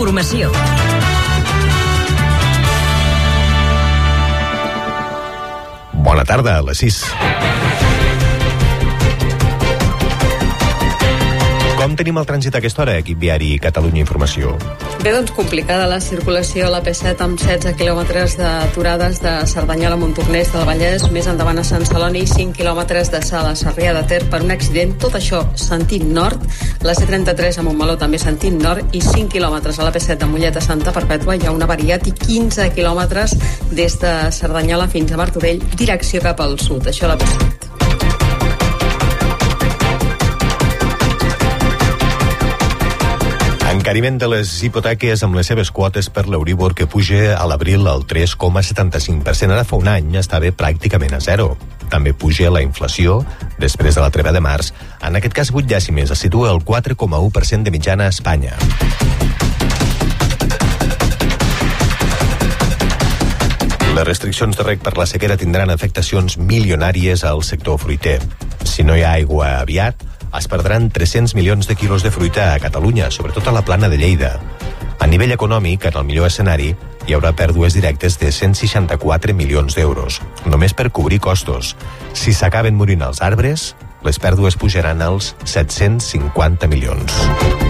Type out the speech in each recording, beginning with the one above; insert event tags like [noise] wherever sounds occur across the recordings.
Informació. Bona tarda, a les 6. Com tenim el trànsit a aquesta hora, equip viari Catalunya Informació? Bé, doncs complicada la circulació a la P7 amb 16 quilòmetres d'aturades de Cerdanyola a Montornès del Vallès, més endavant a Sant Celoni, 5 quilòmetres de Sala a Sarrià de Ter per un accident, tot això sentit nord, la C33 a Montmeló també sentit nord i 5 quilòmetres a la P7 de Mollet a Santa Perpètua hi ha una variat i 15 quilòmetres des de Cerdanyola fins a Martorell, direcció cap al sud, això a la P7. Encariment de les hipoteques amb les seves quotes per l'Euribor que puja a l'abril al 3,75%. Ara fa un any estava pràcticament a zero. També puja la inflació després de la treva de març. En aquest cas, 8 dècimes, es situa el 4,1% de mitjana a Espanya. Les restriccions de rec per la sequera tindran afectacions milionàries al sector fruiter. Si no hi ha aigua aviat, es perdran 300 milions de quilos de fruita a Catalunya, sobretot a la plana de Lleida. A nivell econòmic, en el millor escenari, hi haurà pèrdues directes de 164 milions d'euros, només per cobrir costos. Si s'acaben morint els arbres, les pèrdues pujaran als 750 milions.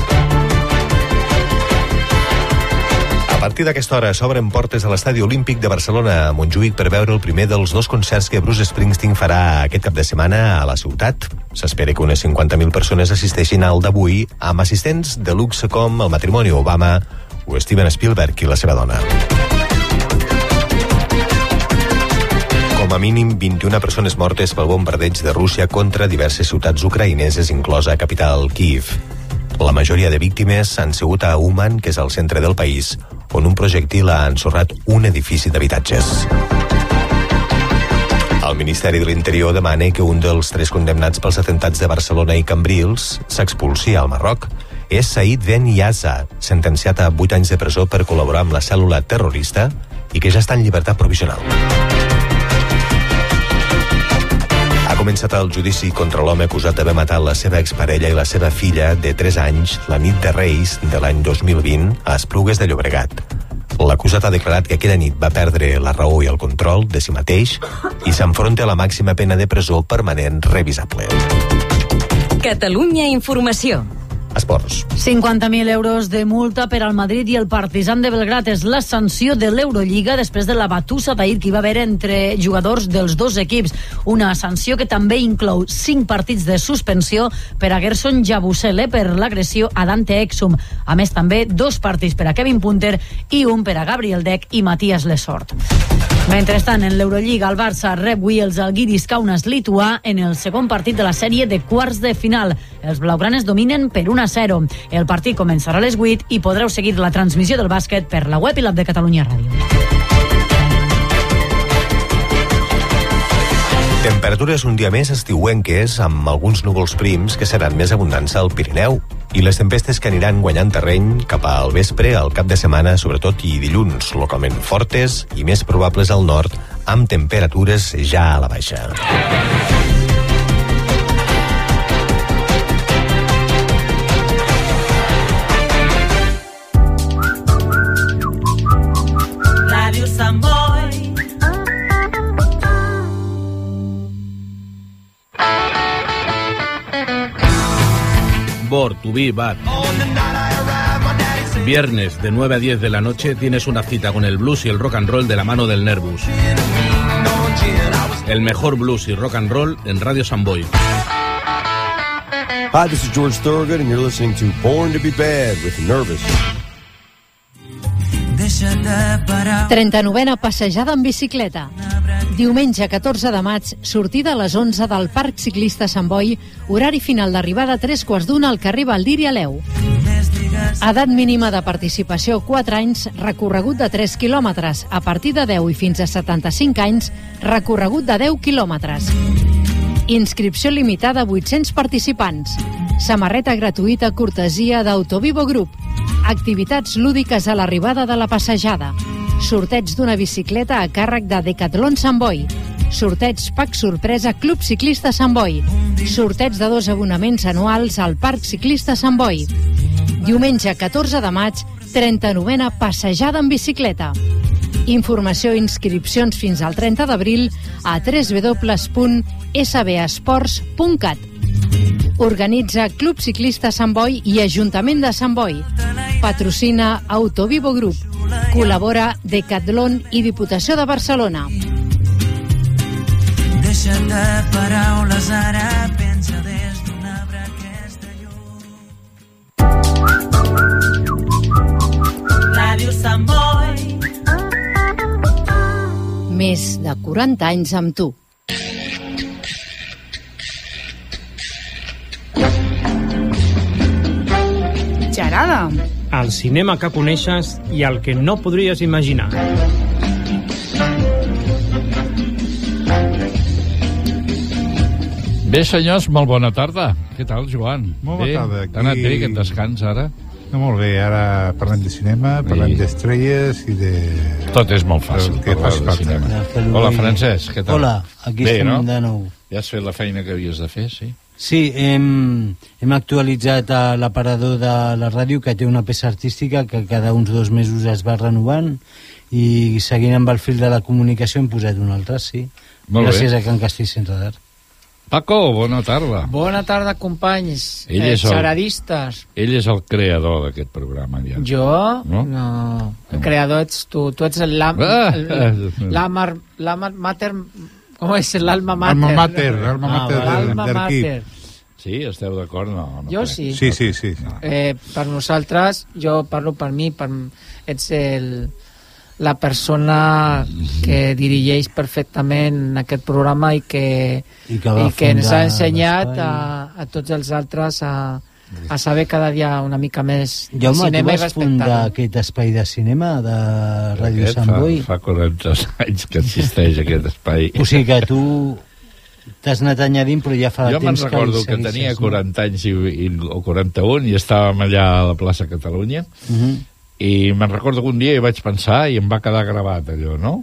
Partir d'aquesta hora s'obren portes a l'Estadi Olímpic de Barcelona a Montjuïc per veure el primer dels dos concerts que Bruce Springsteen farà aquest cap de setmana a la ciutat. S'espera que unes 50.000 persones assisteixin al d'avui amb assistents de luxe com el matrimoni Obama o Steven Spielberg i la seva dona. Com a mínim 21 persones mortes pel bombardeig de Rússia contra diverses ciutats ucraïneses, inclosa capital Kiev. La majoria de víctimes han sigut a Uman, que és el centre del país, on un projectil ha ensorrat un edifici d'habitatges. El Ministeri de l'Interior demana que un dels tres condemnats pels atentats de Barcelona i Cambrils s'expulsi al Marroc. És Said Ben Yaza, sentenciat a 8 anys de presó per col·laborar amb la cèl·lula terrorista i que ja està en llibertat provisional. Començat el judici contra l'home acusat d'haver matat la seva exparella i la seva filla de 3 anys la nit de Reis de l'any 2020 a Esplugues de Llobregat. L'acusat ha declarat que aquella nit va perdre la raó i el control de si mateix i s'enfronta a la màxima pena de presó permanent revisable. Catalunya Informació. Esports. 50.000 euros de multa per al Madrid i el Partizan de Belgrat és la sanció de l'Eurolliga després de la batussa d'ahir que hi va haver entre jugadors dels dos equips. Una sanció que també inclou 5 partits de suspensió per a Gerson Jabusele per l'agressió a Dante Exum. A més, també dos partits per a Kevin Punter i un per a Gabriel Deck i Matías Lesort. Mentrestant, en l'Eurolliga, el Barça rep avui els Alguiris Kaunas lituà en el segon partit de la sèrie de quarts de final. Els blaugranes dominen per 1 a 0. El partit començarà a les 8 i podreu seguir la transmissió del bàsquet per la web i l'app de Catalunya Ràdio. Temperatures un dia més estiuenques amb alguns núvols prims que seran més abundants al Pirineu i les tempestes que aniran guanyant terreny cap al vespre, al cap de setmana, sobretot i dilluns, localment fortes i més probables al nord, amb temperatures ja a la baixa. Bor, Tubí, Bar. Viernes de 9 a 10 de la noche tienes una cita con el blues y el rock and roll de la mano del Nervus. El mejor blues y rock and roll en Radio Samboy. Hi, this is George Thorogood, and you're listening to Born to be Bad with Nervous. 39a passejada en bicicleta. Diumenge 14 de maig, sortida a les 11 del Parc Ciclista Sant Boi, horari final d'arribada a tres quarts d'una al carrer Valdir i Aleu. Edat mínima de participació 4 anys, recorregut de 3 quilòmetres. A partir de 10 i fins a 75 anys, recorregut de 10 quilòmetres. Inscripció limitada a 800 participants. Samarreta gratuïta cortesia d'Autovivo Group. Activitats lúdiques a l'arribada de la passejada. Sorteig d'una bicicleta a càrrec de Decathlon Sant Boi. Sorteig Pack Sorpresa Club Ciclista Sant Boi. Sorteig de dos abonaments anuals al Parc Ciclista Sant Boi. Diumenge 14 de maig, 39a passejada en bicicleta. Informació i inscripcions fins al 30 d'abril a www.sbasports.cat. Organitza Club Ciclista Sant Boi i Ajuntament de Sant Boi. Patrocina Autovivo Group. Col·labora Decathlon i Diputació de Barcelona. Deixa't de paraules, ara pensa des d'un arbre aquesta llum. Ràdio Sant Boi. Més de 40 anys amb tu. Gerada. El cinema que coneixes i el que no podries imaginar. Bé, senyors, molt bona tarda. Què tal, Joan? Molt bona tarda. T'ha anat bé aquest descans, ara? No, molt bé, ara parlem de cinema, parlem I- d'estrelles i de... Tot és molt fàcil, que parlar de falta. cinema. Hola, Francesc, què tal? Hola, aquí bé, estem no? de nou. Ja has fet la feina que havies de fer, sí? Sí, hem, hem actualitzat a l'aparador de la ràdio que té una peça artística que cada uns dos mesos es va renovant i seguint amb el fil de la comunicació hem posat un altre, sí. Molt bé. Gràcies a Can Castell Sense Radar. Paco, bona tarda. Bona tarda, companys. Ell eh, és el- xaradistes. Ell és el creador d'aquest programa, ja. Jo? No? No. El creador ets tu. Tu ets. Ah! L'amar... L'amar mater... Com és? L'alma mater. Alma mater, alma mater del- L'alma d'Arquí. mater. Sí, esteu d'acord? No, no Jo crec. sí. Sí, sí, sí. Eh, per nosaltres, jo parlo per mi, per, ets el, la persona que dirigeix perfectament aquest programa i que, I que i que ens ha ensenyat a, a tots els altres a, a saber cada dia una mica més de Jaume, tu cinema i vas fundar respectar-lo. aquest espai de cinema de Ràdio Aquest Sant Boi? Fa, fa 40 [laughs] anys que existeix aquest espai. O sigui que tu t'has anat añadint però ja fa Jo me'n temps recordo que, el tenia segueixes, no? 40 anys i, i, o 41 i estàvem allà a la plaça Catalunya Mhm. i me'n recordo que un dia hi vaig pensar i em va quedar gravat allò, no?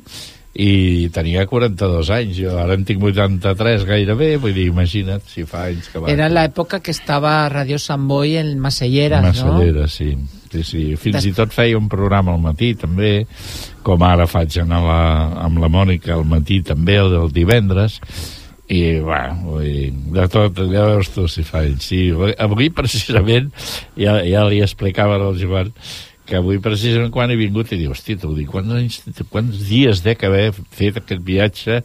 I tenia 42 anys, jo ara en tinc 83 gairebé, vull dir, imagina't si fa anys que va. Era l'època que estava Radio Sant Boi en Masselleres, Massallera, sí. sí, sí. Fins Des- i tot feia un programa al matí, també, com ara faig anar la, amb la Mònica al matí, també, el del divendres, i, bueno, vull dir, de tot, ja veus tu si fa anys. Sí, avui, precisament, ja, ja li explicava al Joan que avui precisament quan he vingut i diu, hosti, tu, dic, quants, quants dies dec haver fet aquest viatge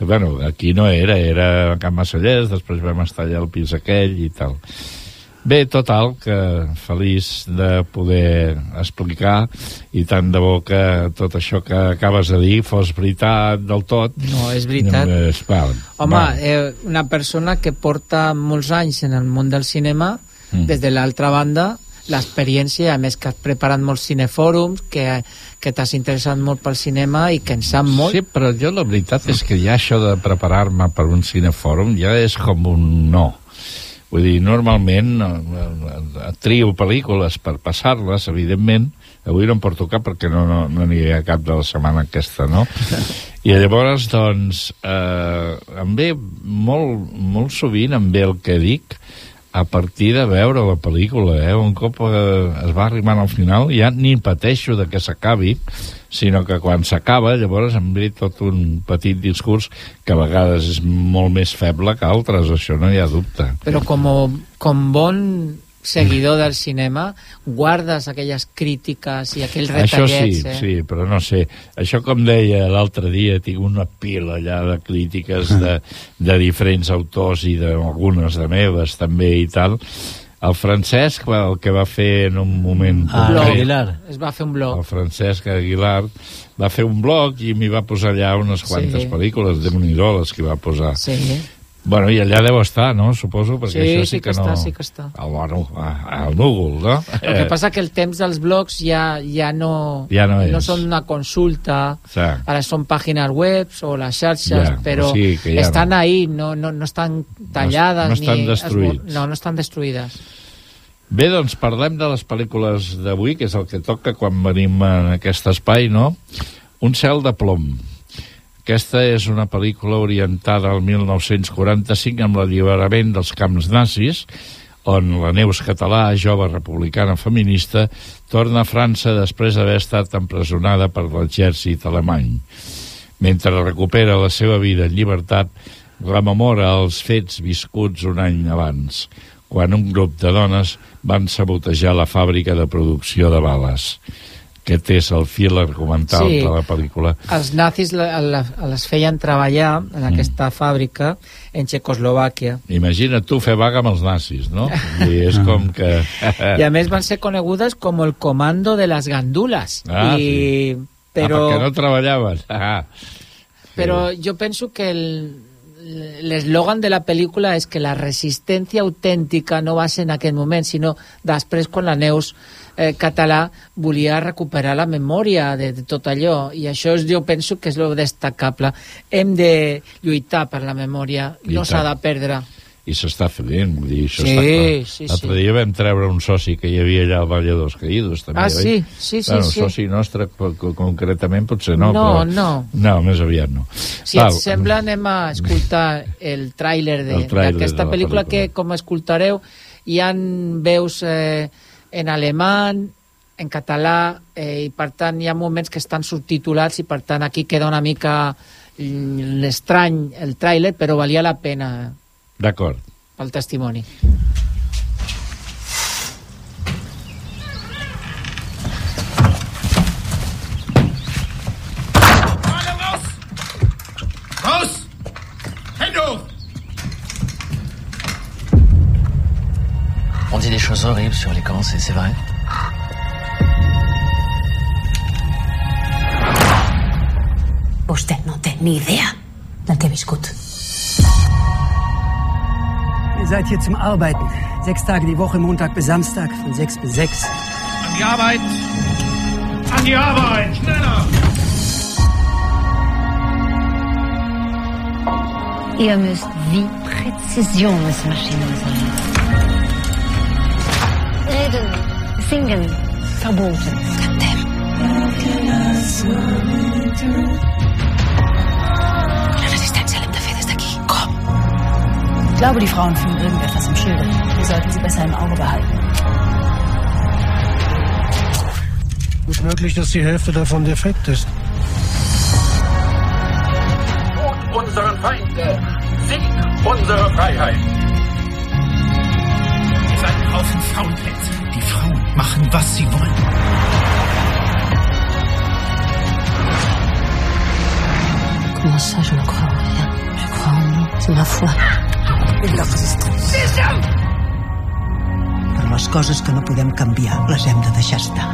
bueno, aquí no era, era a Can Massallers després vam estar allà al pis aquell i tal Bé, total, que feliç de poder explicar i tant de bo que tot això que acabes de dir fos veritat del tot. No, és veritat. Eh, va, Home, va. eh, una persona que porta molts anys en el món del cinema, Mm. des de l'altra banda, l'experiència, a més que has preparat molts cinefòrums, que, que t'has interessat molt pel cinema i que en sap molt. Sí, però jo la veritat és que ja això de preparar-me per un cinefòrum ja és com un no. Vull dir, normalment eh, eh, trio pel·lícules per passar-les, evidentment, avui no em porto cap perquè no no no n'hi ha cap de la setmana aquesta, no? [laughs] I llavors, doncs, eh, em ve molt, molt sovint em ve el que dic a partir de veure la pel·lícula, eh? Un cop eh, es va arribant al final, ja ni pateixo de que s'acabi, sinó que quan s'acaba, llavors em ve tot un petit discurs que a vegades és molt més feble que altres, això no hi ha dubte. Però com, com bon seguidor del cinema, guardes aquelles crítiques i aquells Això retallets, sí, eh? sí, però no sé. Això, com deia l'altre dia, tinc una pila allà de crítiques de, de diferents autors i d'algunes de meves també i tal. El Francesc, el que va fer en un moment... Ah, concret, l'Aguilar. Es va fer un blog. El Francesc Aguilar va fer un blog i m'hi va posar allà unes quantes Sí. pel·lícules de nhi les que va posar. Sí. Bueno, i allà deu estar, no? Suposo, perquè Sí, això sí sí que que, no... està, sí que està. Al, bueno, a- al núvol, no? El que passa que el temps dels blogs ja, ja no, Ja no és. no són una consulta, Sí. ara són pàgines web o les xarxes, Ja, però o sigui ja estan no. ahí, no, no, no estan tallades. no estan ni destruïts. esmor- No, no estan destruïdes. Bé, doncs parlem de les pel·lícules d'avui, que és el que toca quan venim en aquest espai, no? Un cel de plom. Aquesta és una pel·lícula orientada al 1945 amb l'alliberament dels camps nazis, on la Neus Català, jove republicana feminista, torna a França després d'haver estat empresonada per l'exèrcit alemany. Mentre recupera la seva vida en llibertat, rememora els fets viscuts un any abans, quan un grup de dones van sabotejar la fàbrica de producció de bales. Aquest és el fil argumental Sí. de la pel·lícula. Els nazis la- la- les feien treballar en aquesta fàbrica en Txecoslovàquia. Imagina't tu fer vaga amb els nazis, no? I és com que... I a més van ser conegudes com el comando de les gandules. Ah, I, però, Ah, perquè no treballaven. Ah. però jo penso que el- l'eslògan de la pel·lícula és que la resistència autèntica no va ser en aquest moment, sinó després quan la Neus eh, català volia recuperar la memòria de, de tot allò. I això és, jo penso que és lo destacable. Hem de lluitar per la memòria I no s'ha de perdre I s'està fent, vull dir, això Sí, està clar. sí, L'altre sí. dia vam treure un soci que hi havia allà al Valle dels Caïdos, també, Ah, sí, sí, sí, bueno, sí. soci nostre, co- co- concretament, potser no, No, però... no. No, més aviat no. Si et sembla, anem a escoltar el tràiler d'aquesta pel·lícula, que, com escoltareu, hi han veus eh, en alemany, en català, eh, i per tant hi ha moments que estan subtitulats i per tant aquí queda una mica l'estrany el tràiler, però valia la pena D'acord. pel testimoni. On dit des choses horribles sur les camps, c'est vrai Vostè no té ni idea del que he viscut. Ihr seid hier zum Arbeiten. Sechs Tage die Woche, Montag bis Samstag, von sechs bis sechs. An die Arbeit! An die Arbeit! Schneller! Ihr müsst wie Präzisionsmaschinen sein. Reden, singen, verboten. La glaube, die Frauen fühlen irgendetwas im Schilde. Wir sollten sie besser im Auge behalten. Gut möglich, dass die Hälfte davon defekt ist. Tod unseren Feinde! Sieg unsere Freiheit! Ihr seid ein Haufen Faulplätze. Die Frauen machen, was sie wollen. Comment ça, je ne crois en rien Je crois en nous, c'est ma foi. I la resistència. Però les coses que no podem canviar les hem de deixar estar.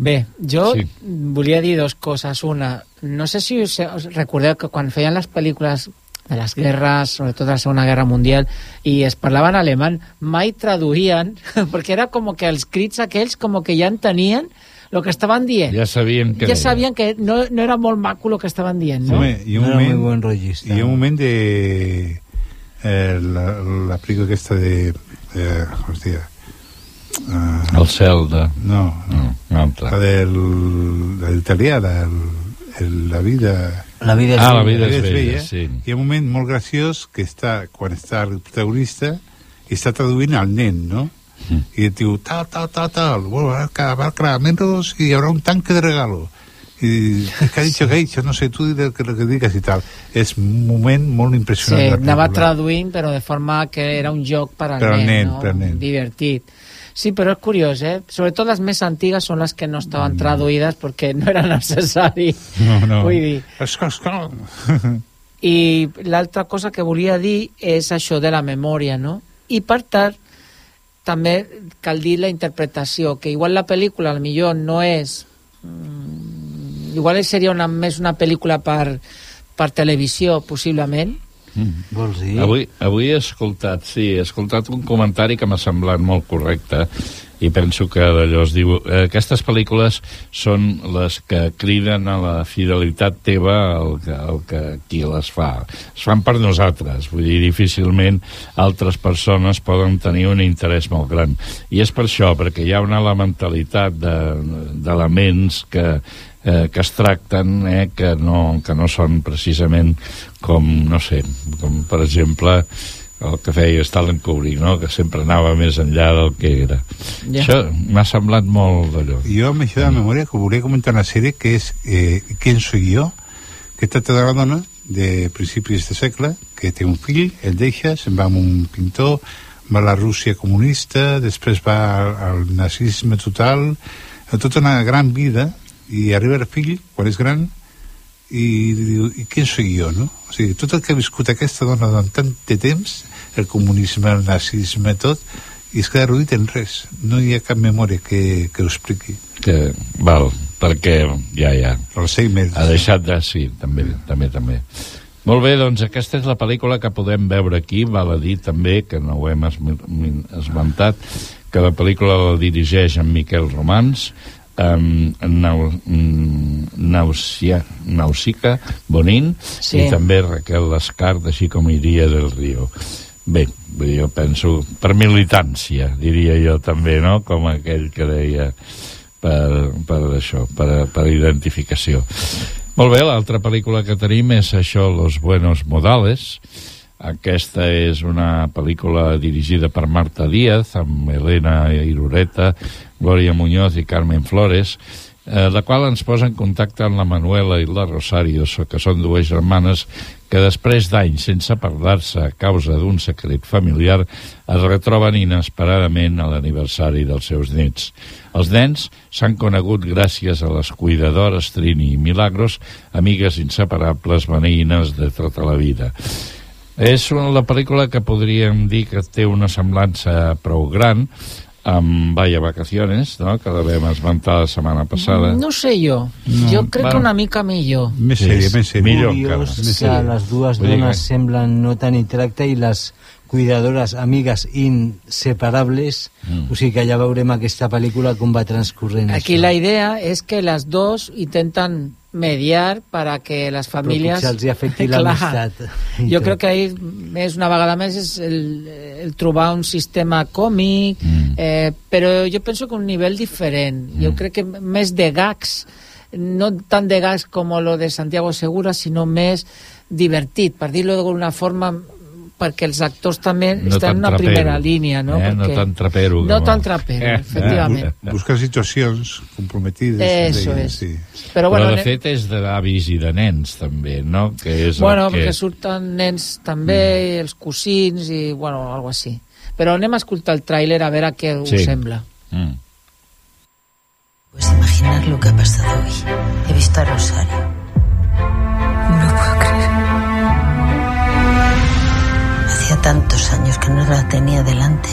Bé, jo sí. volia dir dues coses. Una, no sé si us, recordeu que quan feien les pel·lícules de les guerres, sobretot de la Segona Guerra Mundial, i es parlava en alemany, mai traduïen, [laughs] perquè era com que els crits aquells com que ja entenien el que estaven dient. Ja sabien que ja sabien que no, no era molt maco el que estaven dient, no? Home, hi ha un No era moment, rollista. hi ha un moment de... Eh, la, la pel·lícula aquesta de... Eh, hòstia... Uh, El cel de... No, no una altra. la del, de l'italià, del, el, la vida... La vida és Ah, la bella. vida és bella, sí. Hi ha un moment molt graciós que està, quan està el protagonista, i està traduint al nen, no? Mm. I et diu, tal, tal, tal, tal, bueno, va va caramelos y habrá un tanque de regalo. Y que ha dicho que ha dicho, no sé, tú dile que lo que digas y tal. És un moment molt Sí, impressionant. la anava traduint, però de forma que era un joc per al Per nen, nen, no? per nen. divertit. Sí, però és curiós, eh? Sobretot les més antigues són les que no estaven traduïdes perquè no era necessari. Mm. [laughs] No, no. Vull dir, És que, és que... i l'altra cosa que volia dir és això de la memòria, no? I per tant, també cal dir la interpretació, que igual la pel·lícula al millor no és... Mm, igual seria una, més una pel·lícula per, per televisió, possiblement, Vols dir? Avui, avui he escoltat, sí, he escoltat un comentari que m'ha semblat molt correcte i penso que d'allò es diu... Eh, aquestes pel·lícules són les que criden a la fidelitat teva al que, al que qui les fa. Es fan per nosaltres, vull dir, difícilment altres persones poden tenir un interès molt gran. I és per això, perquè hi ha una elementalitat de- d'elements que eh, que es tracten, eh, que, no, que no són precisament com, no sé, com per exemple el que feia Stalin Kubrick, no? que sempre anava més enllà del que era. Ja. Això m'ha semblat molt d'allò. Jo amb això de memòria que volia comentar una sèrie que és eh, Quién soy yo, que tracta de la dona de principis de segle, que té un fill, el deixa, se'n va amb un pintor, va a la Rússia comunista, després va al, al nazisme total, tota una gran vida, i arriba el fill, quan és gran, i diu, i què soy jo, no? O sigui, tot el que ha viscut aquesta dona durant tant de temps, el comunisme, el nazisme, tot, i es queda reduït en res. No hi ha cap memòria que, que ho expliqui. Que, val, perquè ja, ja. Alzheimer. Ha deixat de... Sí, també, també, també. Molt bé, doncs aquesta és la pel·lícula que podem veure aquí. Val a dir també, que no ho hem esm- esmentat, que la pel·lícula la dirigeix en Miquel Romans, um, Nau, Nausia, Nausica Bonin Sí. i també Raquel Lescart, així com iria del Rio. Bé, jo penso per militància, diria jo també, no? Com aquell que deia per, per això, per, per identificació. Molt bé, l'altra pel·lícula que tenim és això, Los Buenos Modales. Aquesta és una pel·lícula dirigida per Marta Díaz, amb Elena Irureta, Gloria Muñoz i Carmen Flores, eh, la qual ens posa en contacte amb la Manuela i la Rosario, que són dues germanes que després d'anys sense parlar-se a causa d'un secret familiar es retroben inesperadament a l'aniversari dels seus nets. Els nens s'han conegut gràcies a les cuidadores Trini i Milagros, amigues inseparables veïnes de tota la vida. És una, la pel·lícula que podríem dir que té una semblança prou gran amb Vaya Vacaciones, no? que la vam esmentar la setmana passada. No sé jo. No. Jo crec Bueno. que una mica millor. Més Sí, sèrie, és més sèrie. millor Curiós que les dues Vull dones que- semblen no tenir tracte i les cuidadores, amigues inseparables, Mm. o sigui que ja veurem aquesta pel·lícula com va transcorrent Aquí això. la idea es que las dos intentan mediar para que las familias... potser els hi afecti [laughs] l'amistat. Jo crec que ahí és una vegada més és el, el trobar un sistema còmic, Mm. eh, però jo penso que un nivell diferent. Jo crec que més de gags, no tant de gags com lo de Santiago Segura, sinó més divertit, per dir-lo d'alguna forma perquè els actors també No estan tan en una trapero, primera línia, no? eh? No Perquè- tan trapero No com- tan trapero, Eh, efectivament. Bu- Buscar situacions comprometides. Eso deia, es. Sí. Però, bueno, Però de fet és d'avis i de nens, també, no? Que és Bueno, que... perquè surten nens també, Mm. els cosins i, bueno, algo així. Però anem a escoltar el tràiler a veure què Sí. us sembla. Mm. Puedes imaginar lo que ha pasado hoy. He visto a Rosario. Hacía tantos años que no la tenía delante.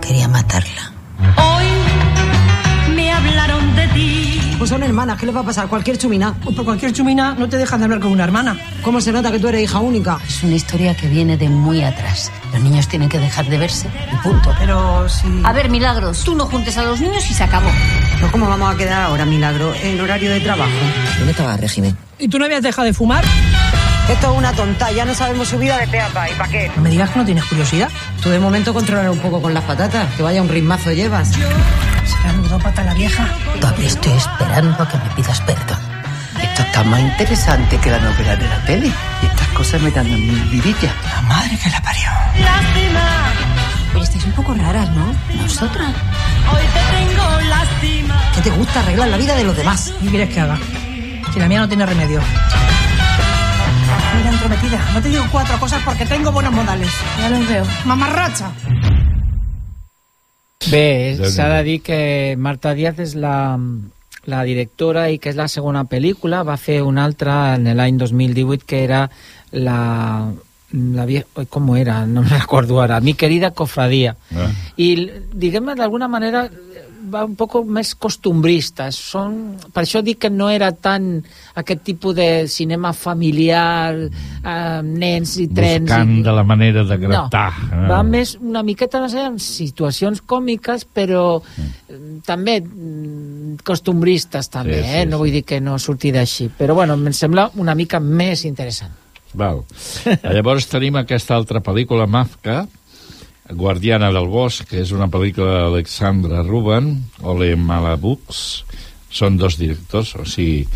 Quería matarla. Hoy me hablaron de ti. Pues son hermanas, ¿qué les va a pasar? Cualquier chumina. Pues por cualquier chumina no te dejan de hablar con una hermana. ¿Cómo se nota que tú eres hija única? Es una historia que viene de muy atrás. Los niños tienen que dejar de verse y punto. Pero si... A ver, Milagros, tú no juntes a los niños y se acabó. Pues ¿cómo vamos a quedar ahora, Milagro? En horario de trabajo. ¿Dónde estaba régimen? ¿Y tú no habías dejado de fumar? Esto es una tonta, ya no sabemos su vida de pe a pa. ¿Y para qué? No me digas que no tienes curiosidad. Tú de momento controlar un poco con las patatas, que vaya un ritmazo llevas. Se la mudó pata la vieja. Todavía estoy esperando a que me pidas perdón. Esto está más interesante que la novela de la tele. Y estas cosas me dan a mí vidilla. La madre que la parió. Oye, estáis un poco raras, ¿no? Nosotras. Hoy te tengo lástima. ¿Qué te gusta arreglar la vida de los demás? ¿Qué quieres que haga? Si la mía no tiene remedio. Mira, entrometida, no te digo cuatro cosas porque tengo buenos modales. Ya los veo. Mamarracha. S'ha de dir que Marta Díaz és la, la directora i que és la segona pel·lícula. Va fer una altra en l'any 2018 que era la... la vie... com era? No me [laughs] recordo ara. Mi querida cofradía. Ah. I, diguem-ne, d'alguna manera va un poc més costumbrista. Són, per això dic que no era tant aquest tipus de cinema familiar, eh, nens i trens... Buscant i... de la manera de gratar. No, va més una miqueta més en situacions còmiques, però mm. també costumbristes també, Sí, sí, eh? no vull dir que no surti d'així, però bueno, em sembla una mica més interessant. Val. [laughs] Llavors tenim aquesta altra pel·lícula, Mafka, Guardiana del Bosc, que és una pel·lícula d'Alexandra Ruben, Ole Malabux, són dos directors, o sigui,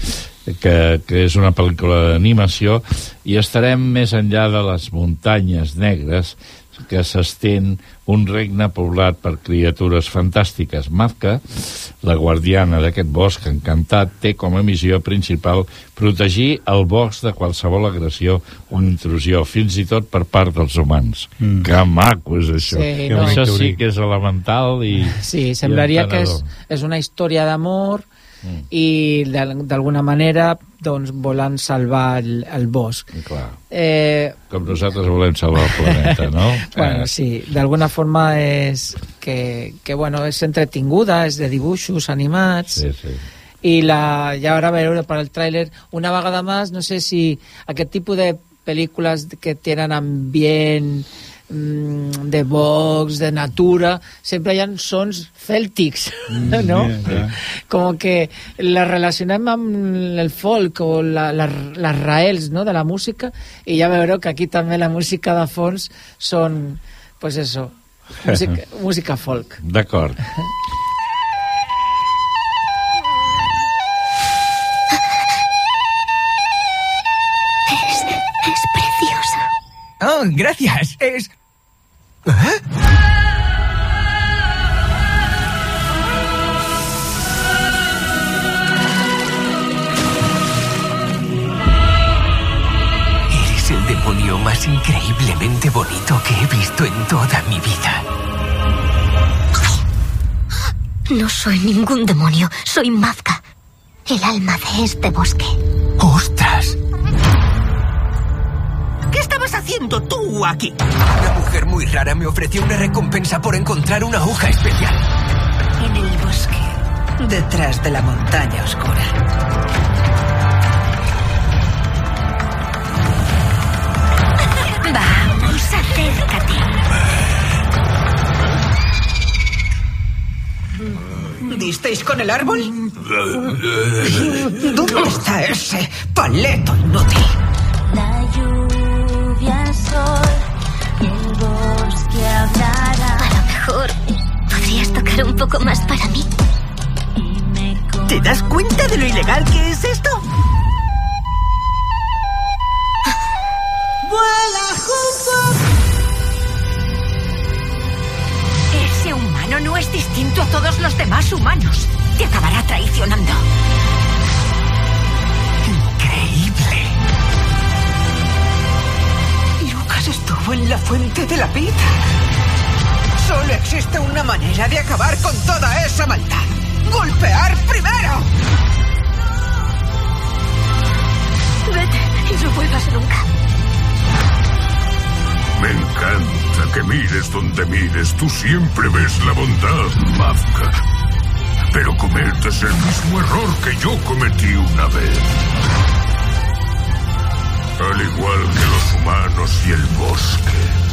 que, que és una pel·lícula d'animació, i estarem més enllà de les muntanyes negres que s'estén un regne poblat per criatures fantàstiques. Mazka, la guardiana d'aquest bosc encantat, té com a missió principal protegir el bosc de qualsevol agressió o intrusió, fins i tot per part dels humans. Mm. Que maco és això. Sí, no. Això sí que és elemental i Sí, semblaria i que és, és una història d'amor i d'al- d'alguna manera doncs, volen salvar el, el bosc. Clar. Eh, Com nosaltres volem salvar el planeta, no? [laughs] bueno, Eh, sí, d'alguna forma és que, que bueno, és entretinguda, és de dibuixos animats Sí, sí. i la, ja ara veure per al tràiler una vegada més, no sé si aquest tipus de pel·lícules que tenen ambient mm, de box, de natura, sempre hi ha sons cèltics, [laughs] no? ja, ja. Com que la relacionem amb el folk o la, la, les raels no? de la música i ja veureu que aquí també la música de fons són, pues eso, música, [laughs] música folk. D'acord. Gracias. Es... Eres el demonio más increíblemente bonito que he visto en toda mi vida. No soy ningún demonio, soy Mazka, el alma de este bosque. ¡Ostras! Haciendo tú aquí? Una mujer muy rara me ofreció una recompensa por encontrar una hoja especial. En el bosque, detrás de la montaña oscura. Vamos, acércate. ¿Disteis con el árbol? [laughs] ¿Dónde está ese paleto inútil? Un poco más para mí. ¿Te das cuenta de lo ilegal que es esto? ¡Vuela, Ese humano no es distinto a todos los demás humanos. Te acabará traicionando. Increíble. Lucas estuvo en la fuente de la vida. Solo existe una manera de acabar con toda esa maldad. ¡Golpear primero! Vete y no vuelvas nunca. Me encanta que mires donde mires. Tú siempre ves la bondad, Mafka. Pero cometes el mismo error que yo cometí una vez. Al igual que los humanos y el bosque.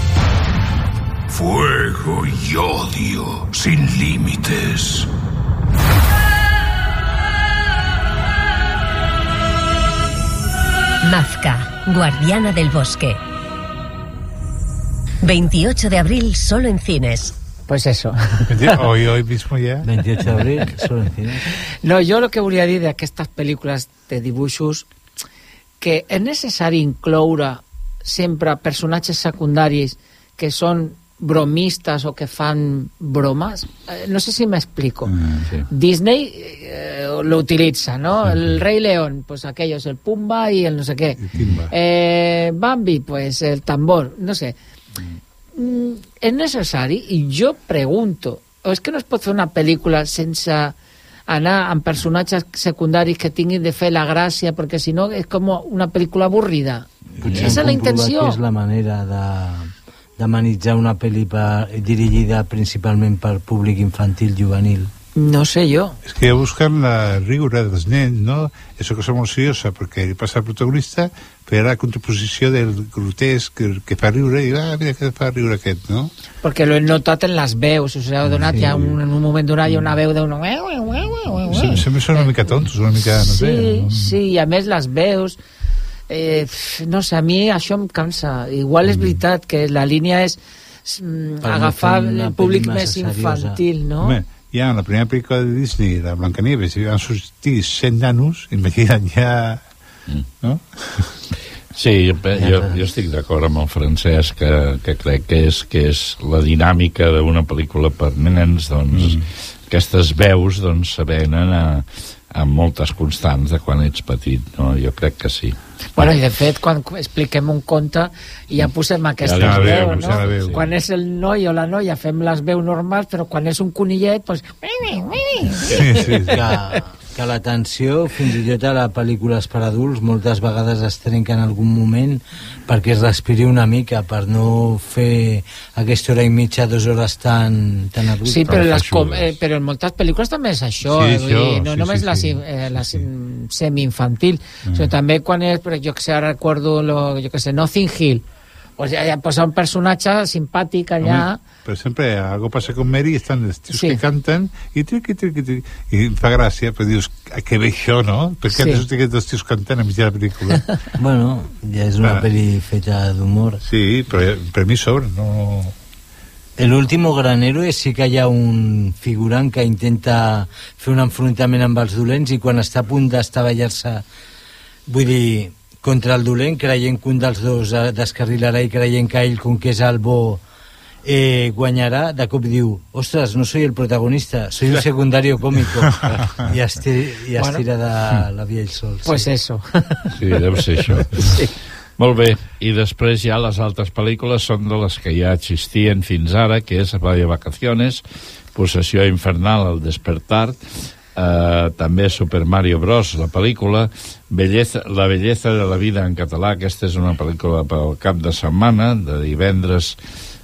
Fuego y odio sin límites. Mazka, guardiana del bosque. 28 de abril solo en cines. Pues eso. [laughs] Hoy, hoy mismo ya. 28 de abril, [laughs] solo en cine. No, jo el que volia dir d'aquestes pel·lícules de dibuixos que és necessari incloure sempre personatges secundaris que són bromistes o que fan bromes. Eh, No sé si m'explico. Mm, sí. Disney eh, lo utiliza, ¿no? El Rey León, pues aquellos, el Pumba y el no sé qué. Eh, Bambi, pues el tambor, no sé. Mm, és necessari i jo pregunto o és que no es pot fer una pel·lícula sense anar amb personatges secundaris que tinguin de fer la gràcia perquè si no és com una pel·lícula avorrida Potser esa és la intenció que és la manera de d'amenitzar una pel·li per, dirigida principalment per públic infantil juvenil. No sé jo. Es que buscar la riure dels nens, no? Eso cosa molt seriosa, perquè li passa al protagonista fer la contraposició del grotesc que, que fa riure i ah, mira que fa riure aquest, no? perquè lo he notat en les veus us heu donat Sí. ja un, en un moment donat hi ha una veu d'un Sem sempre són una mica tontos, una mica, no sé. sí, no? sí, i a més les veus eh, no sé, a mi això em cansa igual és veritat que la línia és mm, agafar el públic més seriosa. infantil no? Home, ja en la primera pel·lícula de Disney, la Blancanieves, hi van sortir 100 nanos, imagina't ja... Mm. No? [laughs] Sí, jo, jo, jo estic d'acord amb el francès que, que crec que és, que és la dinàmica d'una pel·lícula per nens, doncs mm. aquestes veus doncs, se venen a, a moltes constants de quan ets petit, no? Jo crec que sí. Bueno, i de fet, quan expliquem un conte, ja posem aquestes Ja veu, veus, ja no? la veu. Quan és el noi o la noia fem les veus normals, però quan és un conillet, doncs... Sí, sí, sí. que, que l'atenció, fins i tot a les pel·lícules per adults, moltes vegades es trenca en algun moment perquè es respiri una mica, per no fer aquesta hora i mitja, dues hores tan, tan abruptes. Sí, però, les com, eh, però en moltes pel·lícules també és això, Sí, eh, vull això, dir, no sí, només sí, la, sí. eh, la si- semi-infantil, sinó també quan és, però jo que sé, ara recordo, lo, jo que sé, Nothing Hill, pues ja, ja posa un personatge simpàtic allà, Home, per exemple, algo passa con Mary, estan els tios Sí. que canten i triqui, triqui, triqui, i em fa gràcia, però dius, a què ve això, no? Per què Sí. sí. aquests dos tios cantant a mitja la pel·lícula? [laughs] Bueno, ja és una Ah. pel·li feta d'humor. Sí, però per mi sobra, no... El último gran héroe sí que hi ha un figurant que intenta fer un enfrontament amb els dolents i quan està a punt d'estavellar-se, vull dir, contra el dolent, creient que un dels dos descarrilarà i creient que ell, com que és el bo, eh, guanyarà, de cop diu ostres, no soy el protagonista, soy un secundario cómico [laughs] i es, tira, i es Bueno. tira de la via ell sol pues eso. [laughs] Sí, deu ser això. Sí. Molt bé, i després ja les altres pel·lícules són de les que ja existien fins ara, que és Vaya Vacaciones, Possessió Infernal, El Despertar, eh, també Super Mario Bros, la pel·lícula, Belleza, La belleza de la vida en català, aquesta és una pel·lícula pel cap de setmana, de divendres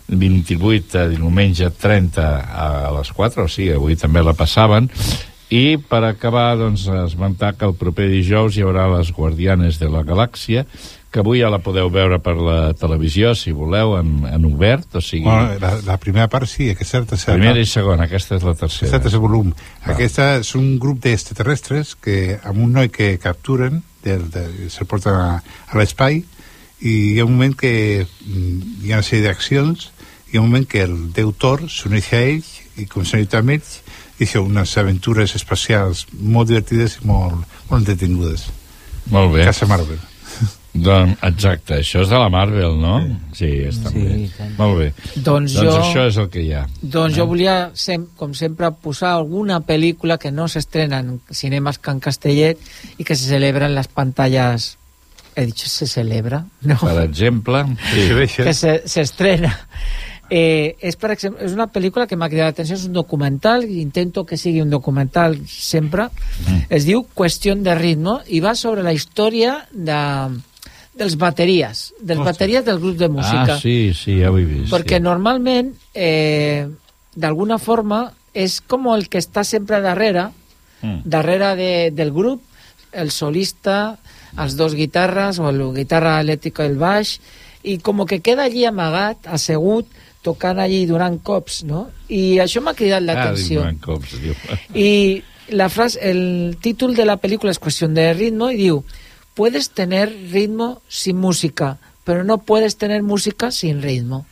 28 a diumenge 30 a les 4, o sigui, avui també la passaven, i per acabar, doncs, esmentar que el proper dijous hi haurà les Guardianes de la Galàxia, que avui ja la podeu veure per la televisió, si voleu, en, en obert, o sigui... Bueno, la, la primera part sí, aquesta és la tercera primera i segona, aquesta és la Aquest és tercera. el volum. Aquesta és un grup d'extraterrestres que amb un noi que capturen, de, de, se'l porten a, a l'espai, i hi ha un moment que mm, hi ha una sèrie d'accions, hi ha un moment que el déu Thor s'uneix a ells, i com s'uneix amb ells, i són unes aventures espacials molt divertides i molt, molt entretingudes. Molt bé. Casa Marvel. Doncs, exacte, això és de la Marvel, no? Sí, és també. Molt bé. Doncs doncs jo- això és el que hi ha. Doncs jo volia, sem com sempre, posar alguna pel·lícula que no s'estrena en cinemes Can Castellet i que se celebra en les pantalles... He dit se celebra? No. Per exemple... Sí. que se- s'estrena. Eh, és, per exemple, és una pel·lícula que m'ha cridat l'atenció, és un documental, i intento que sigui un documental sempre. Mm. Es diu Qüestió de ritmo i va sobre la història de, dels bateries, dels bateries del grup de música. Ah, sí, sí, ja ho he vist. Perquè sí. normalment, eh, d'alguna forma, és com el que està sempre darrere, Mm. darrere de, del grup, el solista, els dos guitarres, o el guitarra elèctrica i el baix, i com que queda allí amagat, assegut, tocant allí donant cops, no? I això m'ha cridat Ah, l'atenció. diu, cops, diu. Y la frase, el título de la película es cuestión de ritmo y digo, puedes tener ritmo sin música, pero no puedes tener música sin ritmo.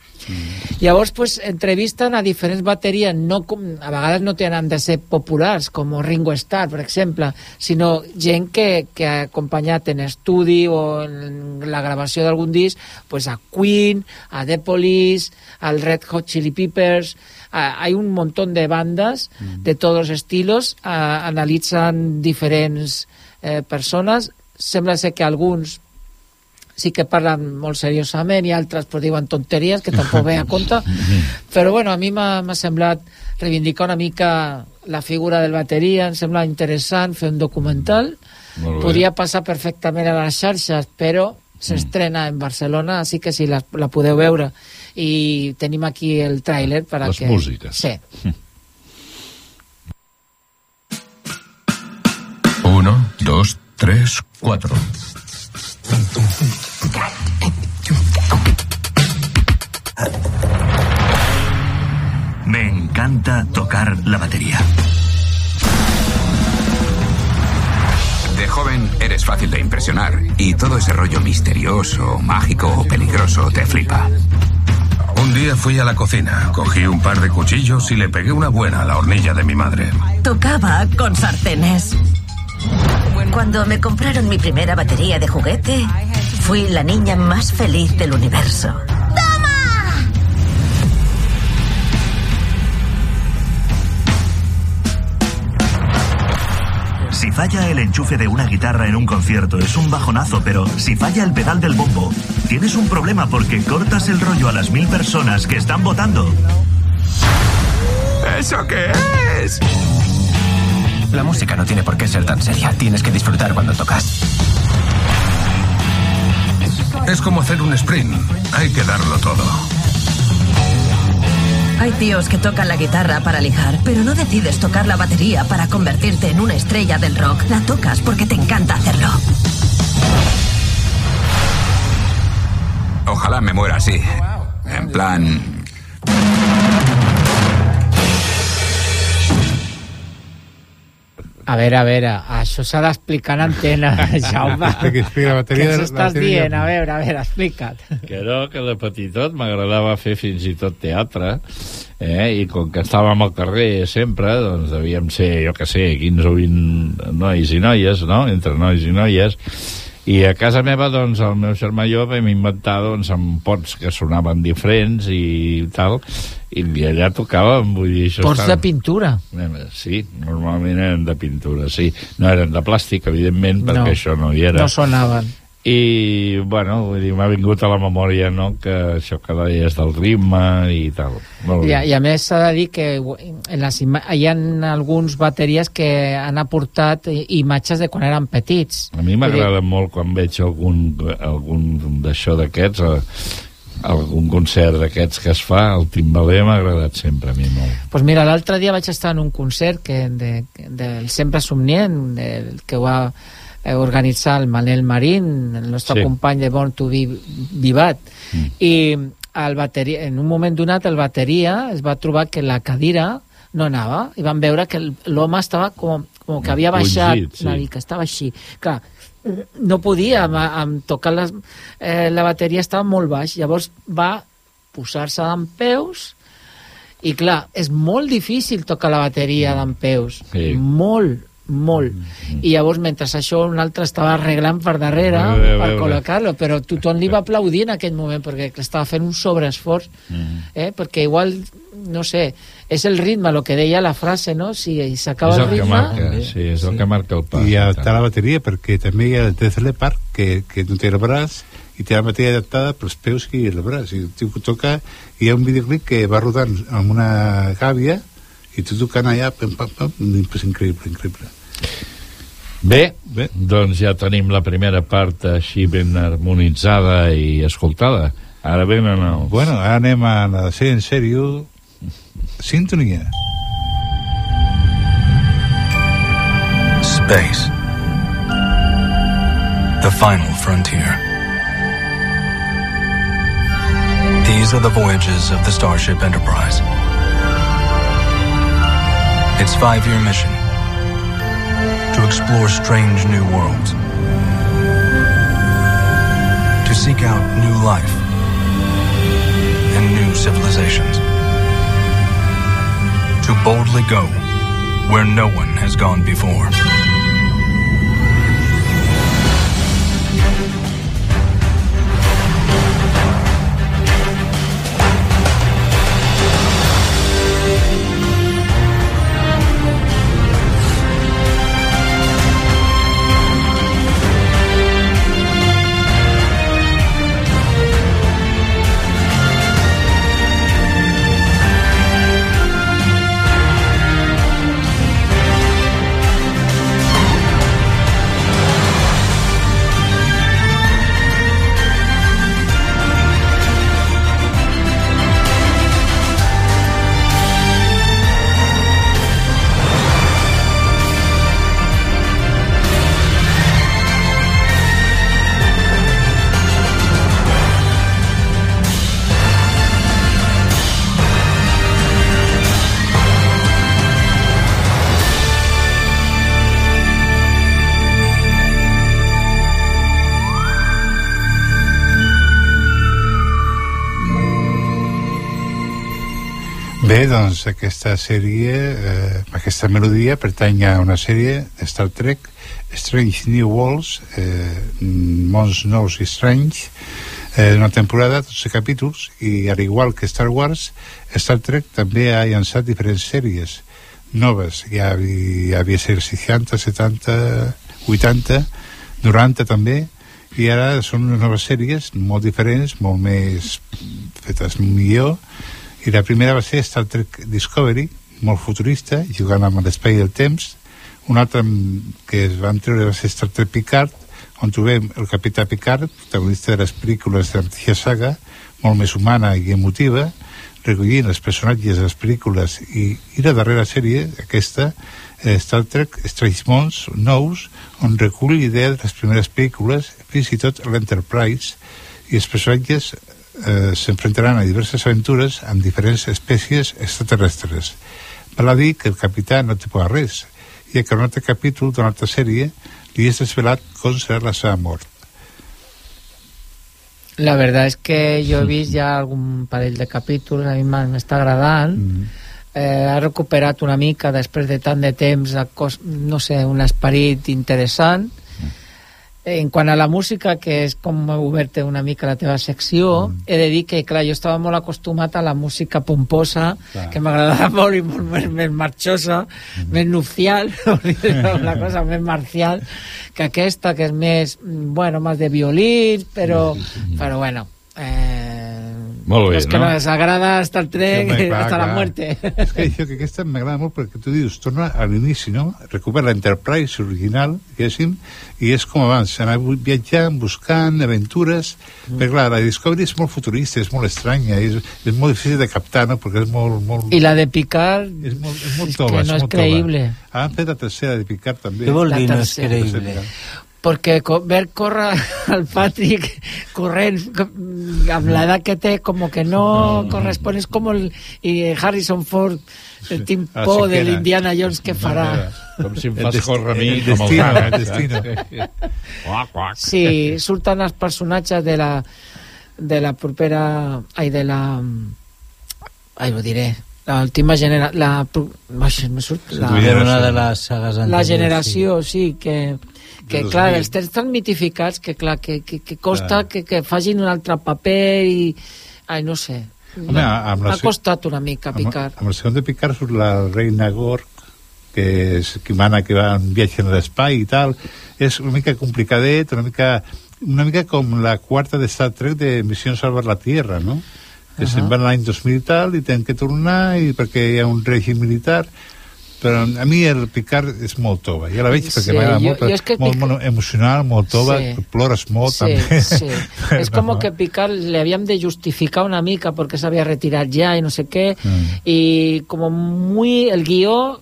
Llavors, pues, entrevisten a diferents bateries, no a vegades no tenen de ser populars, com Ringo Starr, per exemple, sinó gent que, que ha acompanyat en estudi o en la gravació d'algun disc pues a Queen, a The Police, al Red Hot Chili Peppers, a- hay un montón de bandas de todos los estilos, a- analitzan diferents eh, persones, sembla ser que alguns sí que parlen molt seriosament i altres pues, diuen tonteries que tampoc ve a compte. [laughs] Però bueno, a mi m'ha semblat reivindicar una mica la figura del bateria, em sembla interessant fer un documental. Podria passar perfectament a les xarxes però s'estrena en Barcelona així que si la, la podeu veure. I tenim aquí el tràiler per a Les que... músiques. sí. [laughs] Uno, dos, tres, cuatro. Me encanta tocar la batería. De joven eres fácil de impresionar y todo ese rollo misterioso, mágico o peligroso te flipa. Un Un día fui a la cocina, cogí un par de cuchillos y le pegué una buena a la hornilla de mi madre. Tocaba con sartenes. Cuando me compraron mi primera batería de juguete, fui la niña más feliz del universo. Si falla el enchufe de una guitarra en un concierto es un bajonazo, pero si falla el pedal del bombo, tienes un problema porque cortas el rollo a las mil personas que están votando. ¿Eso qué es? La música no tiene por qué ser tan seria. Tienes que disfrutar cuando tocas. Es como hacer un sprint. Hay que darlo todo. Hay tíos que tocan la guitarra para lijar, pero no decides tocar la batería para convertirte en una estrella del rock. La tocas porque te encanta hacerlo. Ojalá me muera así. En plan... A veure, a veure, això s'ha d'explicar en antena, [laughs] Jaume. Que explica la bateria Què de- la s'estàs dient? A veure, a veure, explica't. Que no, que de petitot m'agradava fer fins i tot teatre, eh? i com que estàvem al carrer sempre, doncs devíem ser, jo que sé, 15 o 20 nois i noies, no?, entre nois i noies, i a casa meva, doncs, el meu germà i jo vam inventar, doncs, amb pots que sonaven diferents i tal, i allà tocàvem, vull dir... Això Pots de estava- pintura. Eh, Sí, normalment eren de pintura, sí. No eren de plàstic, evidentment, perquè No. això no hi era. No sonaven. I, bueno, m'ha vingut a la memòria, no?, que això que deies del ritme i tal. Molt I, bé. I a més s'ha de dir que en les hi ha alguns bateries que han aportat imatges de quan eren petits. A mi Vull dir, m'agrada molt quan veig algun, algun d'això d'aquests, eh, algun concert d'aquests que es fa, el timbaler m'ha agradat sempre a mi molt. Pues mira, l'altre dia vaig estar en un concert que de, del Sempre Somnient, el que va organitzar el Manel Marín, el nostre Sí. company de Born to Be Vivat, mm. i el bateria, en un moment donat el bateria es va trobar que la cadira no anava, i van veure que l'home estava com, com que havia baixat Encongit, sí. una mica, estava així. Clar, no podia, amb, amb tocar les, eh, la bateria estava molt baix, llavors va posar-se d'en peus i clar, és molt difícil tocar la bateria d'en peus, Sí. molt, molt. I llavors, mentre això, un altre estava arreglant per darrere veure, a per col·locar-lo, però tothom li va aplaudir en aquell moment perquè estava fent un sobreesforç, eh? perquè igual, no sé, és el ritme, el que deia la frase, no? Si s'acaba el el ritme... marca, sí, és el que marca el pas. I adaptar la bateria, perquè també hi ha el Def Leppard, que, que no té el braç, i té la bateria adaptada pels peus i el braç. I el tio que toca, i hi ha un videoclip que va rodant amb una gàbia, i tu tocant allà, pam, pam, pam, és increïble, increïble. Bé, Bé, doncs ja tenim la primera part així ben harmonitzada i escoltada. Ara venen els... Bueno, ara anem a la sèrie en sèrio, Sintonia. Space. The final frontier. These are the voyages of the Starship Enterprise. Its five year mission to explore strange new worlds, to seek out new life and new civilizations, to boldly go where no one has gone before. Doncs aquesta sèrie, eh, aquesta melodia pertany a una sèrie de Star Trek, Strange New Worlds, eh, Mons Nous i Strange, eh, una temporada, 12 capítols, i al igual que Star Wars, Star Trek també ha llançat diferents sèries noves. Hi havia, hi havia sèries 60, 70, 80, 90 també, i ara són unes noves sèries molt diferents, molt més fetes millor, i la primera va ser Star Trek Discovery, molt futurista, jugant amb l'espai i el temps. Una altra que es van treure va ser Star Trek Picard, on trobem el capità Picard, protagonista de les pel·lícules de la saga, molt més humana i emotiva, recollint els personatges de les pel·lícules i, i la darrera sèrie, aquesta, eh, Star Trek Strange Mons Nous, on recull l'idea de les primeres pel·lícules, fins i tot l'Enterprise, i els personatges eh, s'enfrontaran a diverses aventures amb diferents espècies extraterrestres. Val a dir que el capità no té por a res, i que en un altre capítol d'una altra sèrie li és desvelat com serà la seva mort. La verdad es que jo he vist ja algun parell de capítols, a mi m'està agradant, mm. eh, ha recuperat una mica després de tant de temps, no sé, un esperit interessant, en quant a la música, que és com m'he obert una mica la teva secció, mm. he de dir que, clar, jo estava molt acostumat a la música pomposa, clar. que m'agradava [laughs] molt i molt més, més marxosa, mm. més nupcial, [laughs] una [laughs] cosa més marcial, que aquesta, que és més, bueno, més de violí, però, mm. però bueno, eh, molt bé, Los que no? nos agrada Star Trek sí, [laughs] hasta clar. la muerte. És que això que aquesta m'agrada molt perquè tu dius, torna a l'inici, no? Recupera l'Enterprise original, diguéssim, i és com abans, anar viatjant, buscant aventures, mm. perquè clar, la Discovery és molt futurista, és molt estranya, és, és molt difícil de captar, no? Perquè és molt... molt... I la de Picard és molt, és molt tova, que no és, és creïble. Tova. Han fet la tercera de Picard també. Què vol dir no és creïble? Perquè ver córrer [laughs] al Patrick corrent amb l'edat que té com que no correspon és com el i Harrison Ford el timpó de l'Indiana Jones que farà com si em fas córrer a mi el destino, el el destino. sí, surten els personatges de la de la propera ai, de la ai, ho diré l'última generació la, la, la, una de les sagues la generació, sí, que que clar, els tens tan mitificats que clar, que, que, que costa que, que facin un altre paper i... Ai, no sé. Home, amb la M'ha costat una mica picar. Amb, amb el segon de picar surt la reina Gorg, que és qui mana que va en viatge en l'espai i tal. És una mica complicadet, una mica, una mica com la quarta de Star Trek de Missió Salvar la Tierra, no? Que uh -huh. se'n van l'any 2000 i tal, i tenen que tornar, i perquè hi ha un règim militar però a mi el Picard és molt tova ja la veig perquè Sí, m'agrada jo- molt, però jo és que molt, Pic- molt emocional, molt tova Sí. plores molt Sí, també sí. [laughs] Es como que Picard le habían de justificar una mica porque se había retirado ya y no sé qué. Mm. Y como muy el guió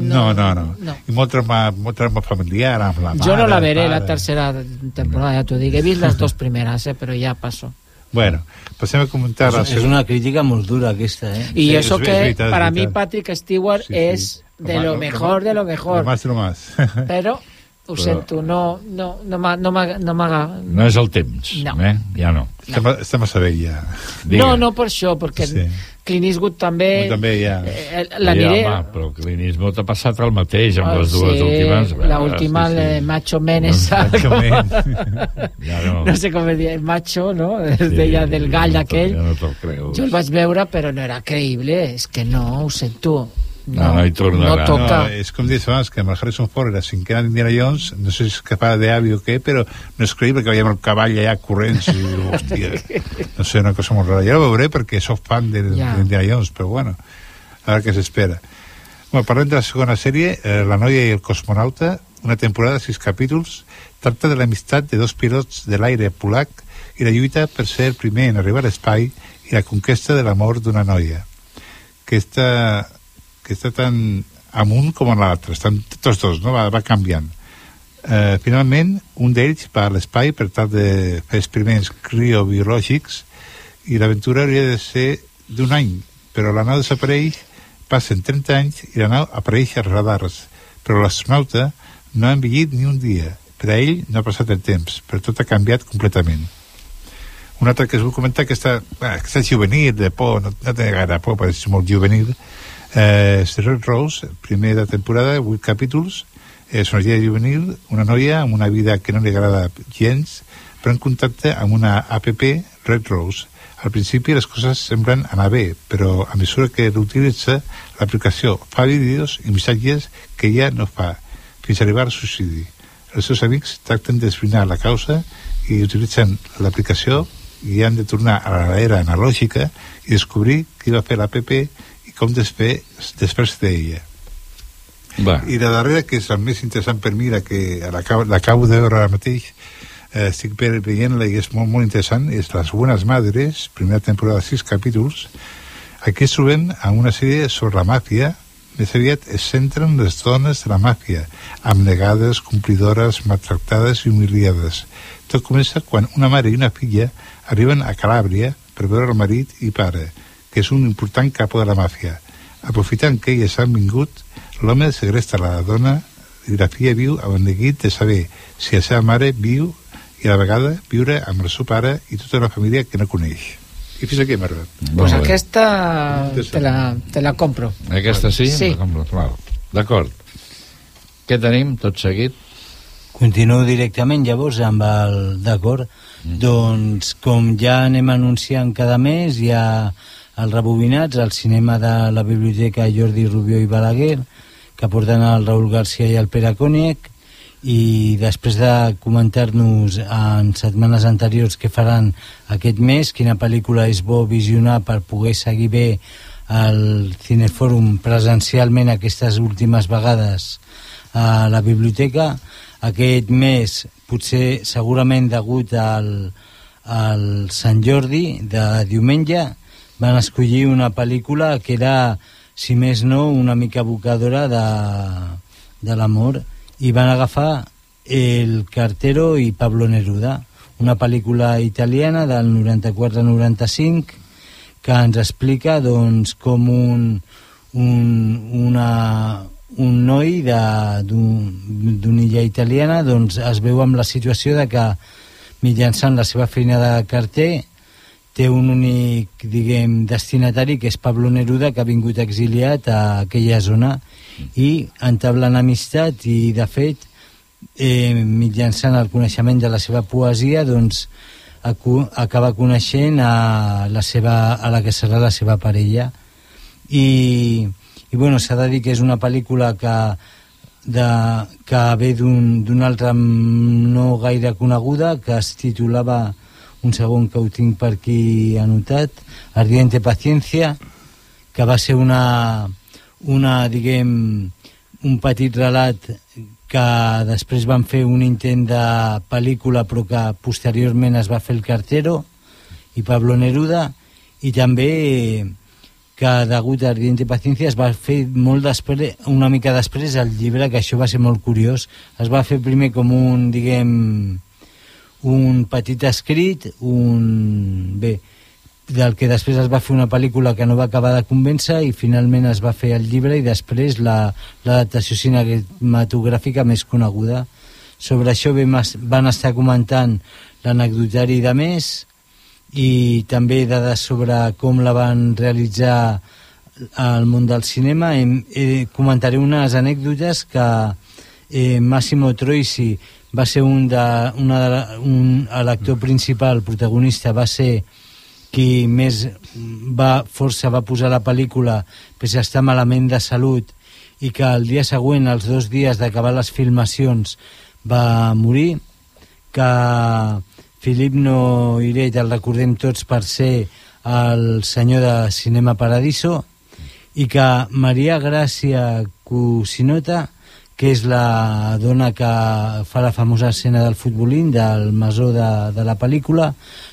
no, no, no, no. i molt trama, molt trama familiar amb la mare, Yo no la veré la tercera temporada, ya te digo. He visto las [laughs] dos primeras, eh, pero ya pasó. Bueno, passem a comentar és una crítica molt dura aquesta, eh? Y Sí, eso es- que es para es mí. Patrick Stewart Sí, sí. es de Lo mejor de lo mejor. lo más lo más Pero, ho Però- sento, no, no, no m'ha... No no m'ha- No és el temps, No. eh? Ja no. està, ma- està massa bé ja Digue. No, no per això, perquè Sí. Clint Eastwood també... també ja eh, l'aniré... Ja, home, però Clint Eastwood ha passat el mateix amb Ah, les dues sí, últimes. La última, sí, sí. el macho men esa. Macho Men. [laughs] Ja no. no sé com el macho, no? Es deia del gall no, aquell. Ja no te'l creus. Jo el vaig veure, però no era creïble. És que no, ho sento. No, no hi tornarà. No toca. No, és com dius abans, que amb el Harrison Ford era cinquena d'Indiana Jones, no sé si és que fa d'avi o què, però no és creïble que veiem el cavall allà corrents [laughs] i, hòstia, no sé, una cosa molt rara. Ja ho veuré perquè sóc fan de- Ja. d'Indiana Jones, però bueno, a veure què s'espera. Bueno, parlem de la segona sèrie, eh, La noia i el cosmonauta, una temporada de sis capítols, tracta de l'amistat de dos pilots de l'aire polac i la lluita per ser el primer en arribar a l'espai i la conquesta de l'amor d'una noia que està, que està tan amunt com en l'altre, estan tots dos, no? va, va canviant. Eh, finalment, un d'ells va a l'espai per tal de fer experiments criobiològics i l'aventura hauria de ser d'un any, però la nau desapareix, passen 30 anys i la nau apareix als radars, però l'astronauta no ha envellit ni un dia. Per a ell no ha passat el temps, però tot ha canviat completament. un altre que us vull comentar que està, que està juvenil, de por, no, no té gaire por, però és molt juvenil, eh, Red Rose, primer de temporada, 8 capítols, una noia juvenil, una noia amb una vida que no li agrada gens, però en contacte amb una app, Red Rose. Al principi les coses semblen anar bé, però a mesura que l'utilitza, l'aplicació fa vídeos i missatges que ja no fa, fins a arribar al suïcidi. Els seus amics tracten d'esbrinar la causa i utilitzen l'aplicació i han de tornar a l'era analògica i descobrir qui va fer l'APP com desfer després d'ella. Va. I la darrera, que és la més interessant per mi, la que l'acabo de veure ara mateix, eh, estic ve- veient-la i és molt, molt interessant, és Les Buenas Madres, primera temporada, sis capítols. Aquí es trobem amb una sèrie sobre la màfia, més aviat es centren les dones de la màfia, abnegades, complidores, maltractades i humiliades. Tot comença quan una mare i una filla arriben a Calàbria per veure el marit i pare, que és un important capo de la màfia. Aprofitant que elles han vingut, l'home segresta la dona i la filla viu amb el neguit de saber si la seva mare viu i a la vegada viure amb el seu pare i tota la família que no coneix. I fins aquí hem arribat. Pues aquesta te la, te la compro. Aquesta sí? Sí. La compro, val. D'acord. Què tenim tot seguit? Continuo directament llavors amb el d'acord doncs com ja anem anunciant cada mes hi ha els rebobinats al cinema de la biblioteca Jordi Rubió i Balaguer que porten el Raül Garcia i el Pere Còniec i després de comentar-nos en setmanes anteriors què faran aquest mes, quina pel·lícula és bo visionar per poder seguir bé el Cinefòrum presencialment aquestes últimes vegades a la biblioteca aquest mes potser segurament degut al, al Sant Jordi de diumenge van escollir una pel·lícula que era si més no una mica evocadora de, de l'amor i van agafar El Cartero i Pablo Neruda una pel·lícula italiana del 94-95 que ens explica doncs, com un, un, una, un noi d'una illa italiana doncs, es veu amb la situació de que mitjançant la seva feina de carter té un únic, diguem, destinatari que és Pablo Neruda que ha vingut exiliat a aquella zona i entablen amistat i de fet eh, mitjançant el coneixement de la seva poesia doncs acaba coneixent a la, seva, a la que serà la seva parella. I, i bueno, s'ha de dir que és una pel·lícula que, de, que ve d'un- d'una altra no gaire coneguda que es titulava un segon que ho tinc per aquí anotat. Ardiente Paciencia que va ser una, una diguem un petit relat que després van fer un intent de pel·lícula però que posteriorment es va fer el Cartero i Pablo Neruda i també que degut a Ardiente Paciencia es va fer molt després, una mica després el llibre, que això va ser molt curiós es va fer primer com un diguem un petit escrit un... bé del que després es va fer una pel·lícula que no va acabar de convèncer i finalment es va fer el llibre i després la- l'adaptació la, cinematogràfica més coneguda. Sobre això vam, van estar comentant l'anecdotari de més i també dades sobre com la van realitzar al món del cinema. Em, eh, comentaré unes anècdotes que eh, Massimo Troisi va ser un de, una de la, un, l'actor principal, protagonista va ser qui més va, força va posar la pel·lícula pese a estar malament de salut i que el dia següent, els dos dies d'acabar les filmacions, va morir, que Filip Noiret el recordem tots per ser el senyor de Cinema Paradiso i que Maria Gràcia Cusinota que és la dona que fa la famosa escena del futbolín del masó de, de la pel·lícula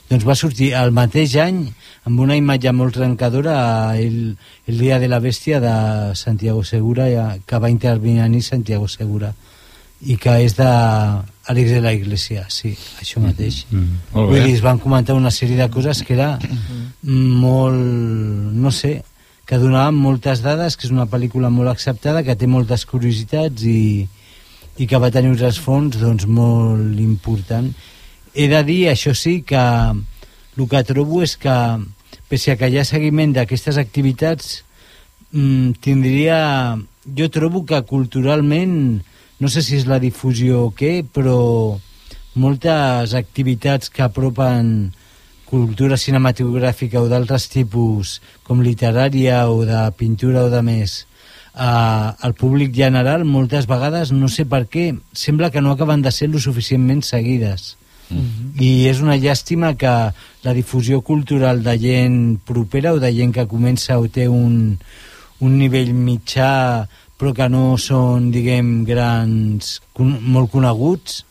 doncs va sortir el mateix any amb una imatge molt trencadora el, el dia de la bèstia de Santiago Segura que va intervenir Santiago Segura i que és de Àlex de la Iglesia sí, això mateix. Mm, molt Vull dir, es van comentar una sèrie de coses que era molt, no sé, que donaven moltes dades, que és una pel·lícula molt acceptada, que té moltes curiositats i, i que va tenir uns fons doncs, molt important. He de dir, això sí, que el que trobo és que, pese a que hi ha seguiment d'aquestes activitats, mm, tindria... Jo trobo que culturalment, no sé si és la difusió o què, però moltes activitats que apropen cultura cinematogràfica o d'altres tipus, com literària o de pintura o de més, a, al públic general, moltes vegades, no sé per què, sembla que no acaben de ser lo suficientment seguides. Mm -hmm. I és una llàstima que la difusió cultural de gent propera o de gent que comença o té un, un nivell mitjà però que no són, diguem, grans, con molt coneguts,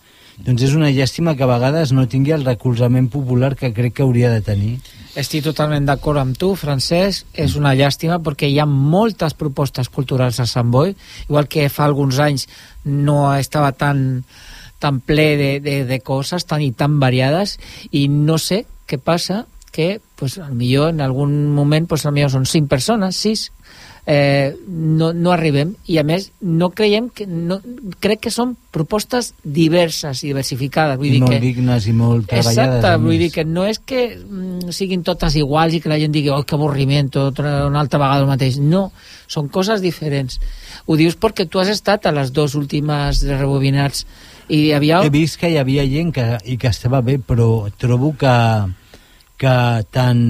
doncs és una llàstima que a vegades no tingui el recolzament popular que crec que hauria de tenir. Estic totalment d'acord amb tu, Francesc. És una llàstima perquè hi ha moltes propostes culturals a Sant Boi, igual que fa alguns anys no estava tan, tan ple de, de, de coses tan i tan variades i no sé què passa que pues, millor en algun moment pues, millor són cinc persones, sis eh, no, no arribem. I a més no creiem que no, crec que són propostes diverses i diversificades. Vull I dir molt que, dignes i molt treballades. exacte, vull dir que no és que mm, siguin totes iguals i que la gent digui oh, que avorriment, tot una altra vegada el mateix. No, són coses diferents. Ho dius perquè tu has estat a les dues últimes rebobinats i hi havia... He vist que hi havia gent que, i que estava bé, però trobo que, que tant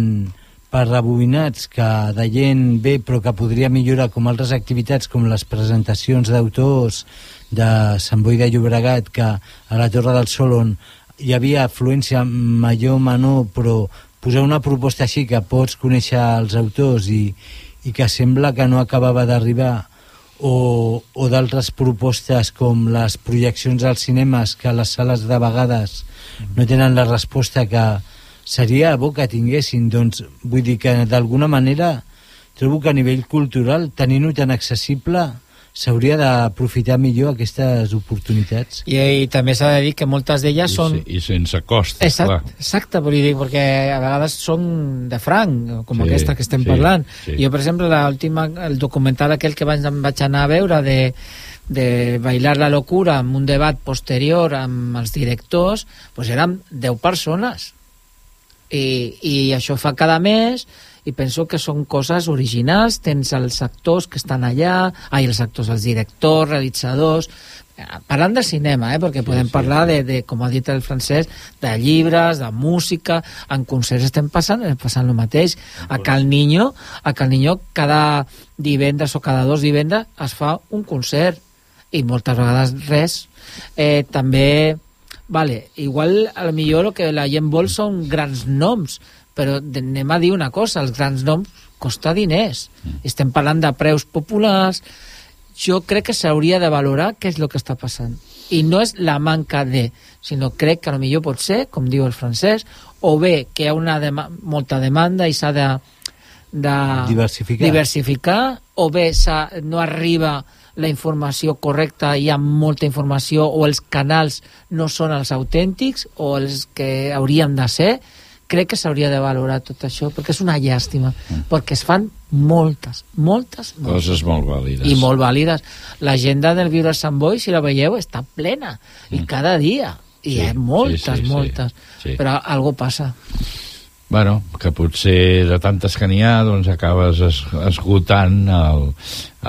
per rebobinats que de gent bé però que podria millorar com altres activitats com les presentacions d'autors de Sant Boi de Llobregat que a la Torre del Sol on hi havia afluència major o menor però posar una proposta així que pots conèixer els autors i, i que sembla que no acabava d'arribar o, o d'altres propostes com les projeccions als cinemes que les sales de vegades no tenen la resposta que seria bo que tinguessin doncs vull dir que d'alguna manera trobo que a nivell cultural tenint-ho tan accessible s'hauria d'aprofitar millor aquestes oportunitats I, i també s'ha de dir que moltes d'elles són... I sense cost, Exacte, exacte vull dir, perquè a vegades són de franc, com Sí, aquesta que estem sí, parlant. sí. Jo, per exemple, l'última, el documental aquell que vaig, em vaig anar a veure de, de Bailar la locura amb un debat posterior amb els directors, doncs eren 10 persones. I, I això fa cada mes i penso que són coses originals. Tens els actors que estan allà ai, els actors, els directors, realitzadors. Eh, parlant de cinema, eh, perquè sí, podem sí, parlar de, de, com ha dit el francès, de llibres, de música, en concerts estem passant, eh, passant el mateix. A Cal Niño, a Cal Niño cada divendres o cada dos divendres es fa un concert. I moltes vegades res. Eh, també, vale, igual a lo millor el que la gent vol són grans noms, però anem a dir una cosa, els grans noms costa diners. Estem parlant de preus populars, jo crec que s'hauria de valorar què és el que està passant. I no és la manca de, sinó crec que millor pot ser, com diu el francès, o bé que hi ha una dema molta demanda i s'ha de, de Diversificar. diversificar, o bé no arriba la informació correcta, hi ha molta informació, o els canals no són els autèntics, o els que haurien de ser, crec que s'hauria de valorar tot això, perquè és una llàstima, perquè es fan moltes, moltes, moltes Coses molt vàlides. i molt vàlides. L'agenda del Viure Sant Boi, si la veieu, està plena, i cada dia. I Sí, hi ha moltes, sí, sí, sí. moltes. Sí. Però algo passa. Bueno, que potser de tantes que n'hi ha, doncs acabes es, esgotant el,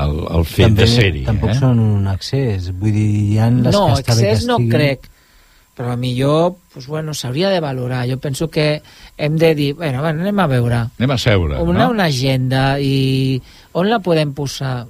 el, el fet També de ser-hi. tampoc eh? són un accés vull dir, hi ha les no, que està bé que excés no estiguin. crec, però a millor pues, bueno, s'hauria de valorar. Jo penso que hem de dir, bueno, bueno anem a veure. Anem a seure, una, no? una agenda i on la podem posar?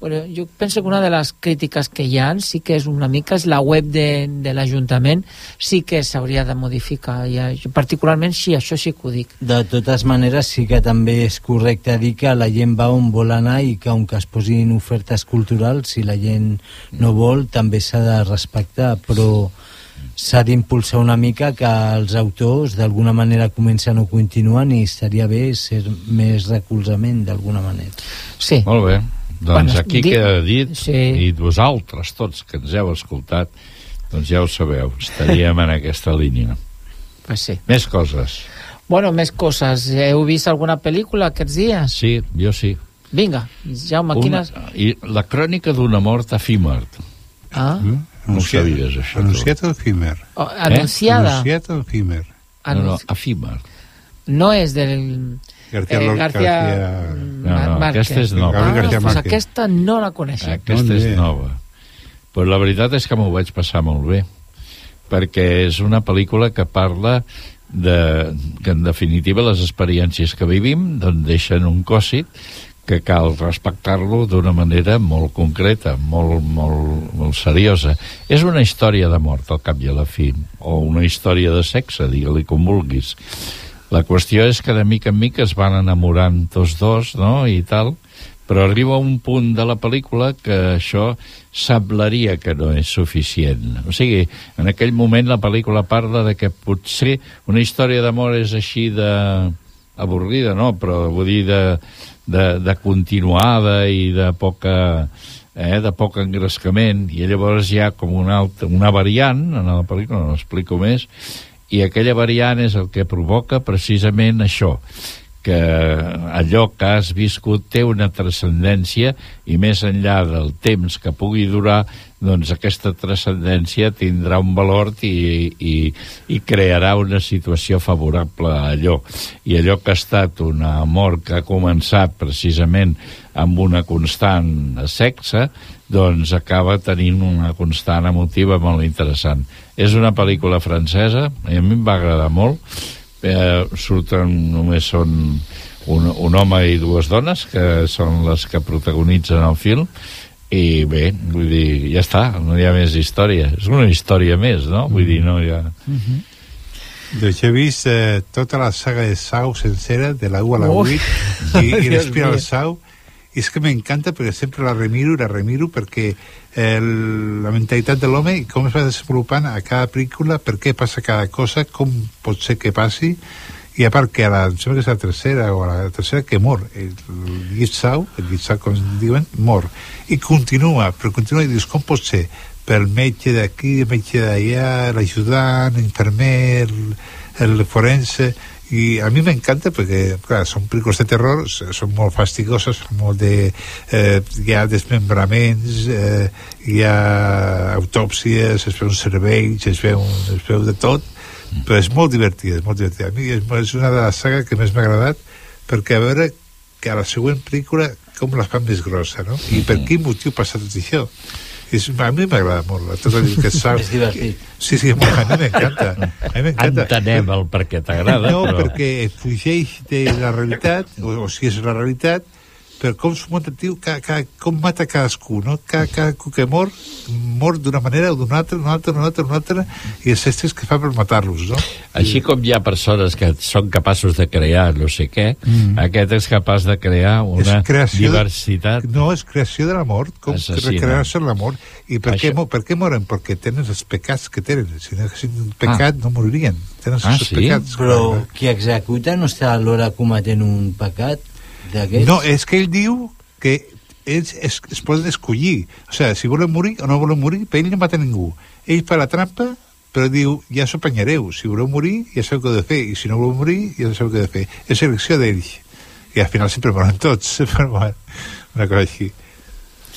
Bueno, jo penso que una de les crítiques que hi ha sí que és una mica és la web de, de l'Ajuntament sí que s'hauria de modificar ja, jo particularment sí, això sí que ho dic De totes maneres, sí que també és correcte dir que la gent va on vol anar i que, on que es posin ofertes culturals, si la gent no vol, també s'ha de respectar, però s'ha d'impulsar una mica que els autors d'alguna manera comencen o continuen i estaria bé ser més recolzament d'alguna manera. Sí. Molt bé. Doncs Bueno, aquí di- queda dit, Sí. i vosaltres tots que ens heu escoltat, doncs ja ho sabeu, estaríem en aquesta línia. Pues sí. Més coses. Bueno, més coses. Heu vist alguna pel·lícula aquests dies? Sí, jo sí. Vinga, Jaume, Una, quines... I la crònica d'una mort efímer. Ah, No ho sabies, això. Anunciat efímer. oh, anunciada. Anunciat efímer. No, no, efímer. no és del... García eh, García, No, no, Márquez. aquesta és nova. Ah, pues Márquez. aquesta no la coneixem. Aquesta és nova. Però la veritat és que m'ho vaig passar molt bé, perquè és una pel·lícula que parla de, que en definitiva les experiències que vivim doncs deixen un còsit que cal respectar-lo d'una manera molt concreta, molt, molt, molt seriosa. És una història de mort, al cap i a la fi, o una història de sexe, digue-li com vulguis. La qüestió és que de mica en mica es van enamorant tots dos, no?, i tal, però arriba un punt de la pel·lícula que això semblaria que no és suficient. O sigui, en aquell moment la pel·lícula parla de que potser una història d'amor és així de avorrida, no? Però vull dir de, de, de continuada i de poca eh, de poc engrescament i llavors hi ha com una, altra, una variant en la pel·lícula, no explico més i aquella variant és el que provoca precisament això que allò que has viscut té una transcendència i més enllà del temps que pugui durar, doncs aquesta transcendència tindrà un valor i, i, i crearà una situació favorable a allò. I allò que ha estat un amor que ha començat precisament amb una constant sexe, doncs acaba tenint una constant emotiva molt interessant. És una pel·lícula francesa, i a mi em va agradar molt, eh, surten només són un, un home i dues dones que són les que protagonitzen el film i bé, vull dir, ja està no hi ha més història, és una història més no? vull dir, no hi ha Doncs he vist eh, tota la saga de Sau sencera, de la 1 a la Ui. 8, [laughs] i, i l'Espiral mío. Sau, i és que m'encanta perquè sempre la remiro i la remiro perquè el, la mentalitat de l'home i com es va desenvolupant a cada pel·lícula, per què passa cada cosa, com pot ser que passi, i a part que a la, em sembla que és la tercera o a la tercera que mor. El, Guitzau, el Guitzau com diuen, mor. I continua, però continua i dius com pot ser? Pel metge d'aquí, el metge d'allà l'ajudant, l'infermer el, el forense i a mi m'encanta perquè clar, són pel·lícules de terror, són molt fastigoses són molt de... Eh, hi ha desmembraments eh, hi ha autòpsies es veu un cervell, es veu, un, es veu de tot però és molt divertida, és molt divertida. A mi és, és una de les sagues que més m'ha agradat perquè a veure que a la següent pel·lícula com la fan més grossa, no? I per quin motiu passa tot això? És, a mi m'agrada molt, tot el que sap... [laughs] És divertit. Sí, sí, a mi m'encanta. A mi m'encanta. entenem el per què t'agrada No, però... perquè fugeix de la realitat, o, o si és la realitat, però com s'ho ca, ca, com mata cadascú, no? Cada, cadascú que mor, mor d'una manera o d'una altra, d'una altra, d'una altra, d'una altra, i els estres que fa per matar-los, no? Així com hi ha persones que són capaços de crear no sé què, mm. aquest és capaç de crear una És creació de- diversitat. No, és creació de la mort, com recrear-se en la mort. I per, Això- què, per què moren? Perquè tenen els pecats que tenen. Si no haguessin un pecat, no moririen. Tenen Ah, els sí? pecats. Però clar. qui executa no està alhora cometent un pecat d'aquests? No, és que ell diu que ells es, es poden escollir. O sigui, si volen morir o no volen morir, per ell no mata ningú. Ell fa la trampa, però diu, ja s'ho apanyareu. Si voleu morir, ja sabeu què heu de fer. I si no voleu morir, ja sabeu què heu de fer. És elecció d'ells. I al final sempre moren tots. [laughs] Però, bueno, una cosa així.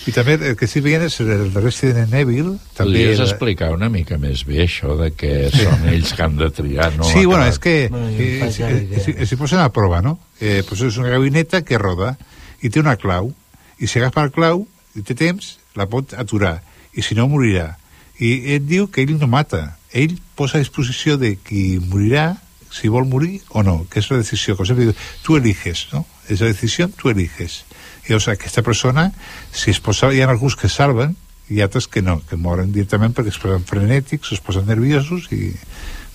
I també el que sí veient és el Resident Evil. També Podries era- explicar una mica més bé això de que són ells que han de triar, no? sí, bueno, és que eh, la eh, posen a prova, no? Eh, pues és una gabineta que roda i té una clau, i si agafa el clau i té temps, la pot aturar, i si no morirà. I ell diu que ell no mata, ell posa a disposició de qui morirà, si vol morir o no, que és la decisió, com sempre diu, tu eliges, no? És la decisió, tu eliges. I llavors aquesta persona, si es posa, hi ha alguns que salven, i altres que no, que moren directament perquè es posen frenètics, es posen nerviosos, i...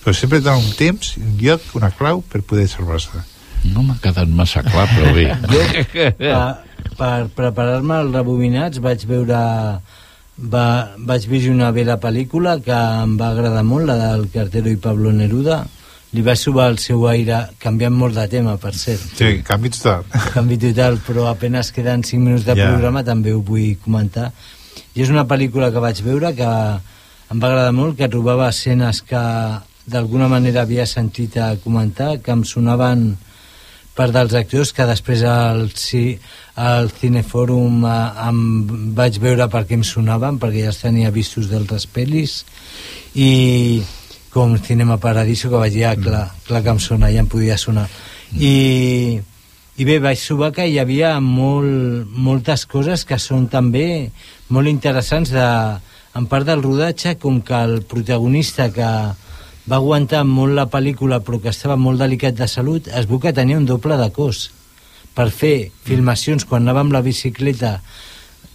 però sempre dona un temps, un lloc, una clau per poder salvar-se. No m'ha quedat massa clar, però bé. [laughs] per, per preparar-me els rebobinats vaig veure va, vaig visionar bé la pel·lícula que em va agradar molt, la del Cartero i Pablo Neruda li va subar el seu aire canviant molt de tema, per cert Sí, canvi total. [laughs] canvi total, però apenas queden 5 minuts de Ja. programa, també ho vull comentar i és una pel·lícula que vaig veure que em va agradar molt, que trobava escenes que d'alguna manera havia sentit a comentar, que em sonaven per dels actors que després al, ci, al Cinefòrum eh, em vaig veure per què em sonaven perquè ja els tenia vistos d'altres pel·lis i, com Cinema Paradiso, que vaig dir, ah, clar, clar que em sona, ja em podia sonar. I, i bé, vaig trobar que hi havia molt, moltes coses que són també molt interessants de, en part del rodatge, com que el protagonista que va aguantar molt la pel·lícula però que estava molt delicat de salut, es veu que tenia un doble de cos per fer filmacions quan anava amb la bicicleta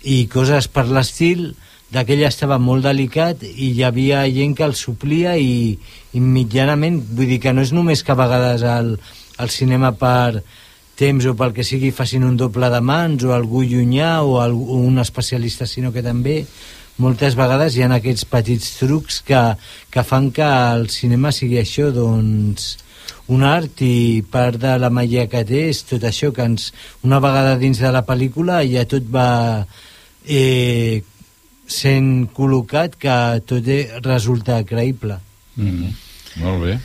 i coses per l'estil d'aquell estava molt delicat i hi havia gent que el suplia i, i mitjanament, vull dir que no és només que a vegades al, al cinema per temps o pel que sigui facin un doble de mans o algú llunyà o, algú, o un especialista, sinó que també moltes vegades hi ha aquests petits trucs que, que fan que el cinema sigui això, doncs un art i part de la màgia que té és tot això que ens, una vegada dins de la pel·lícula ja tot va eh, sent col·locat que tot resulta creïble mm, molt bé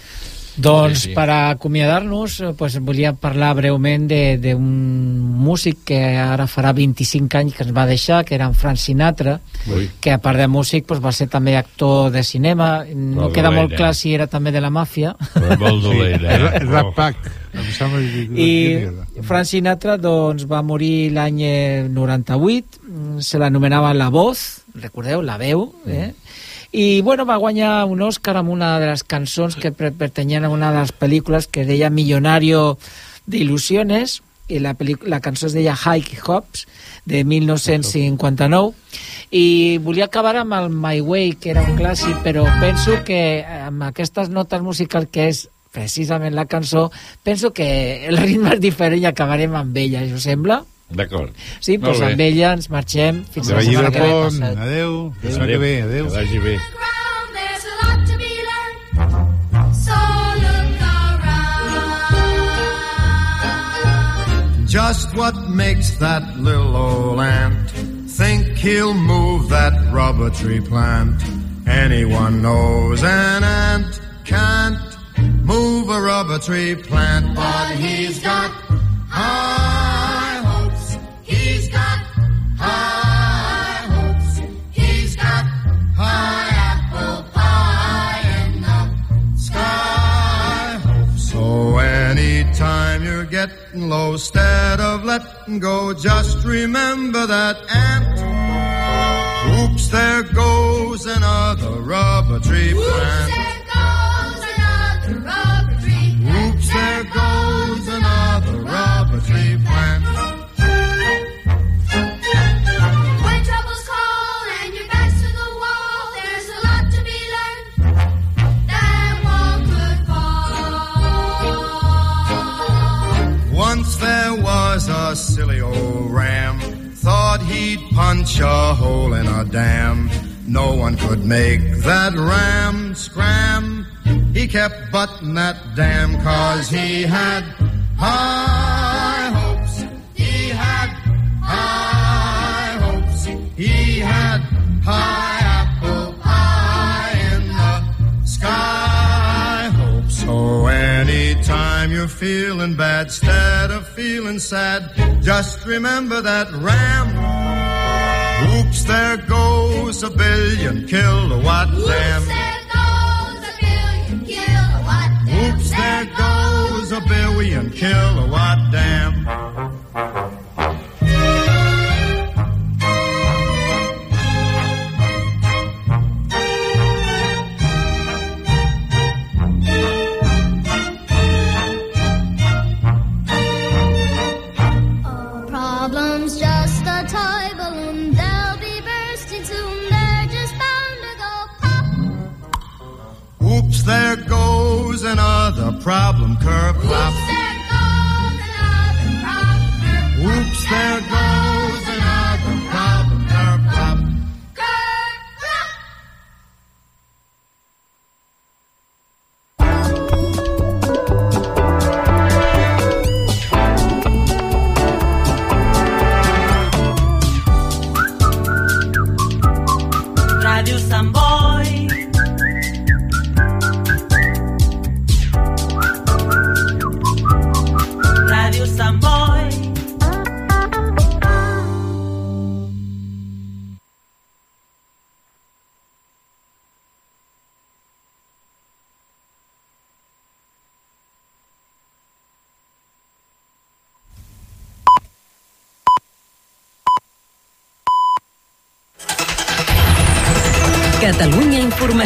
doncs sí, sí. per acomiadar-nos eh, pues, volia parlar breument d'un músic que ara farà 25 anys que ens va deixar, que era en Frank Sinatra, Ui. que a part de músic pues, va ser també actor de cinema, no queda molt clar si era també de la màfia. Però molt [laughs] dolent, eh? Sí, el Rat Pack. I Frank Sinatra doncs, va morir l'any 98, se l'anomenava La Voz, recordeu, la veu, eh? Mm i bueno, va guanyar un Oscar amb una de les cançons que pertanyien a una de les pel·lícules que deia Millonario d'il·lusiones i la, la cançó es deia Hike Hops de 1959 i volia acabar amb el My Way que era un clàssic però penso que amb aquestes notes musicals que és precisament la cançó penso que el ritme és diferent i acabarem amb ella, us sembla? D'acord. Sí, doncs amb ella ens marxem fins la setmana que ve. Adéu. Fins la que ve. Adéu. Que vagi bé. Just what makes that little old ant think he'll move that rubber tree plant? Anyone knows an ant can't move a rubber tree plant, but he's got high getting low, instead of letting go, just remember that ant. Oops, there goes another rubber tree plant. Thought he'd punch a hole in a dam. No one could make that ram scram. He kept butting that dam cause he had high hopes. He had high hopes. He had high you're feeling bad, instead of feeling sad, just remember that ram. Oops, there goes a billion kilowatt dam. Oops, there goes a billion kilowatt dam. another problem curb Oops, there goes another problem curb Oops, there goes.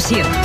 Catalunya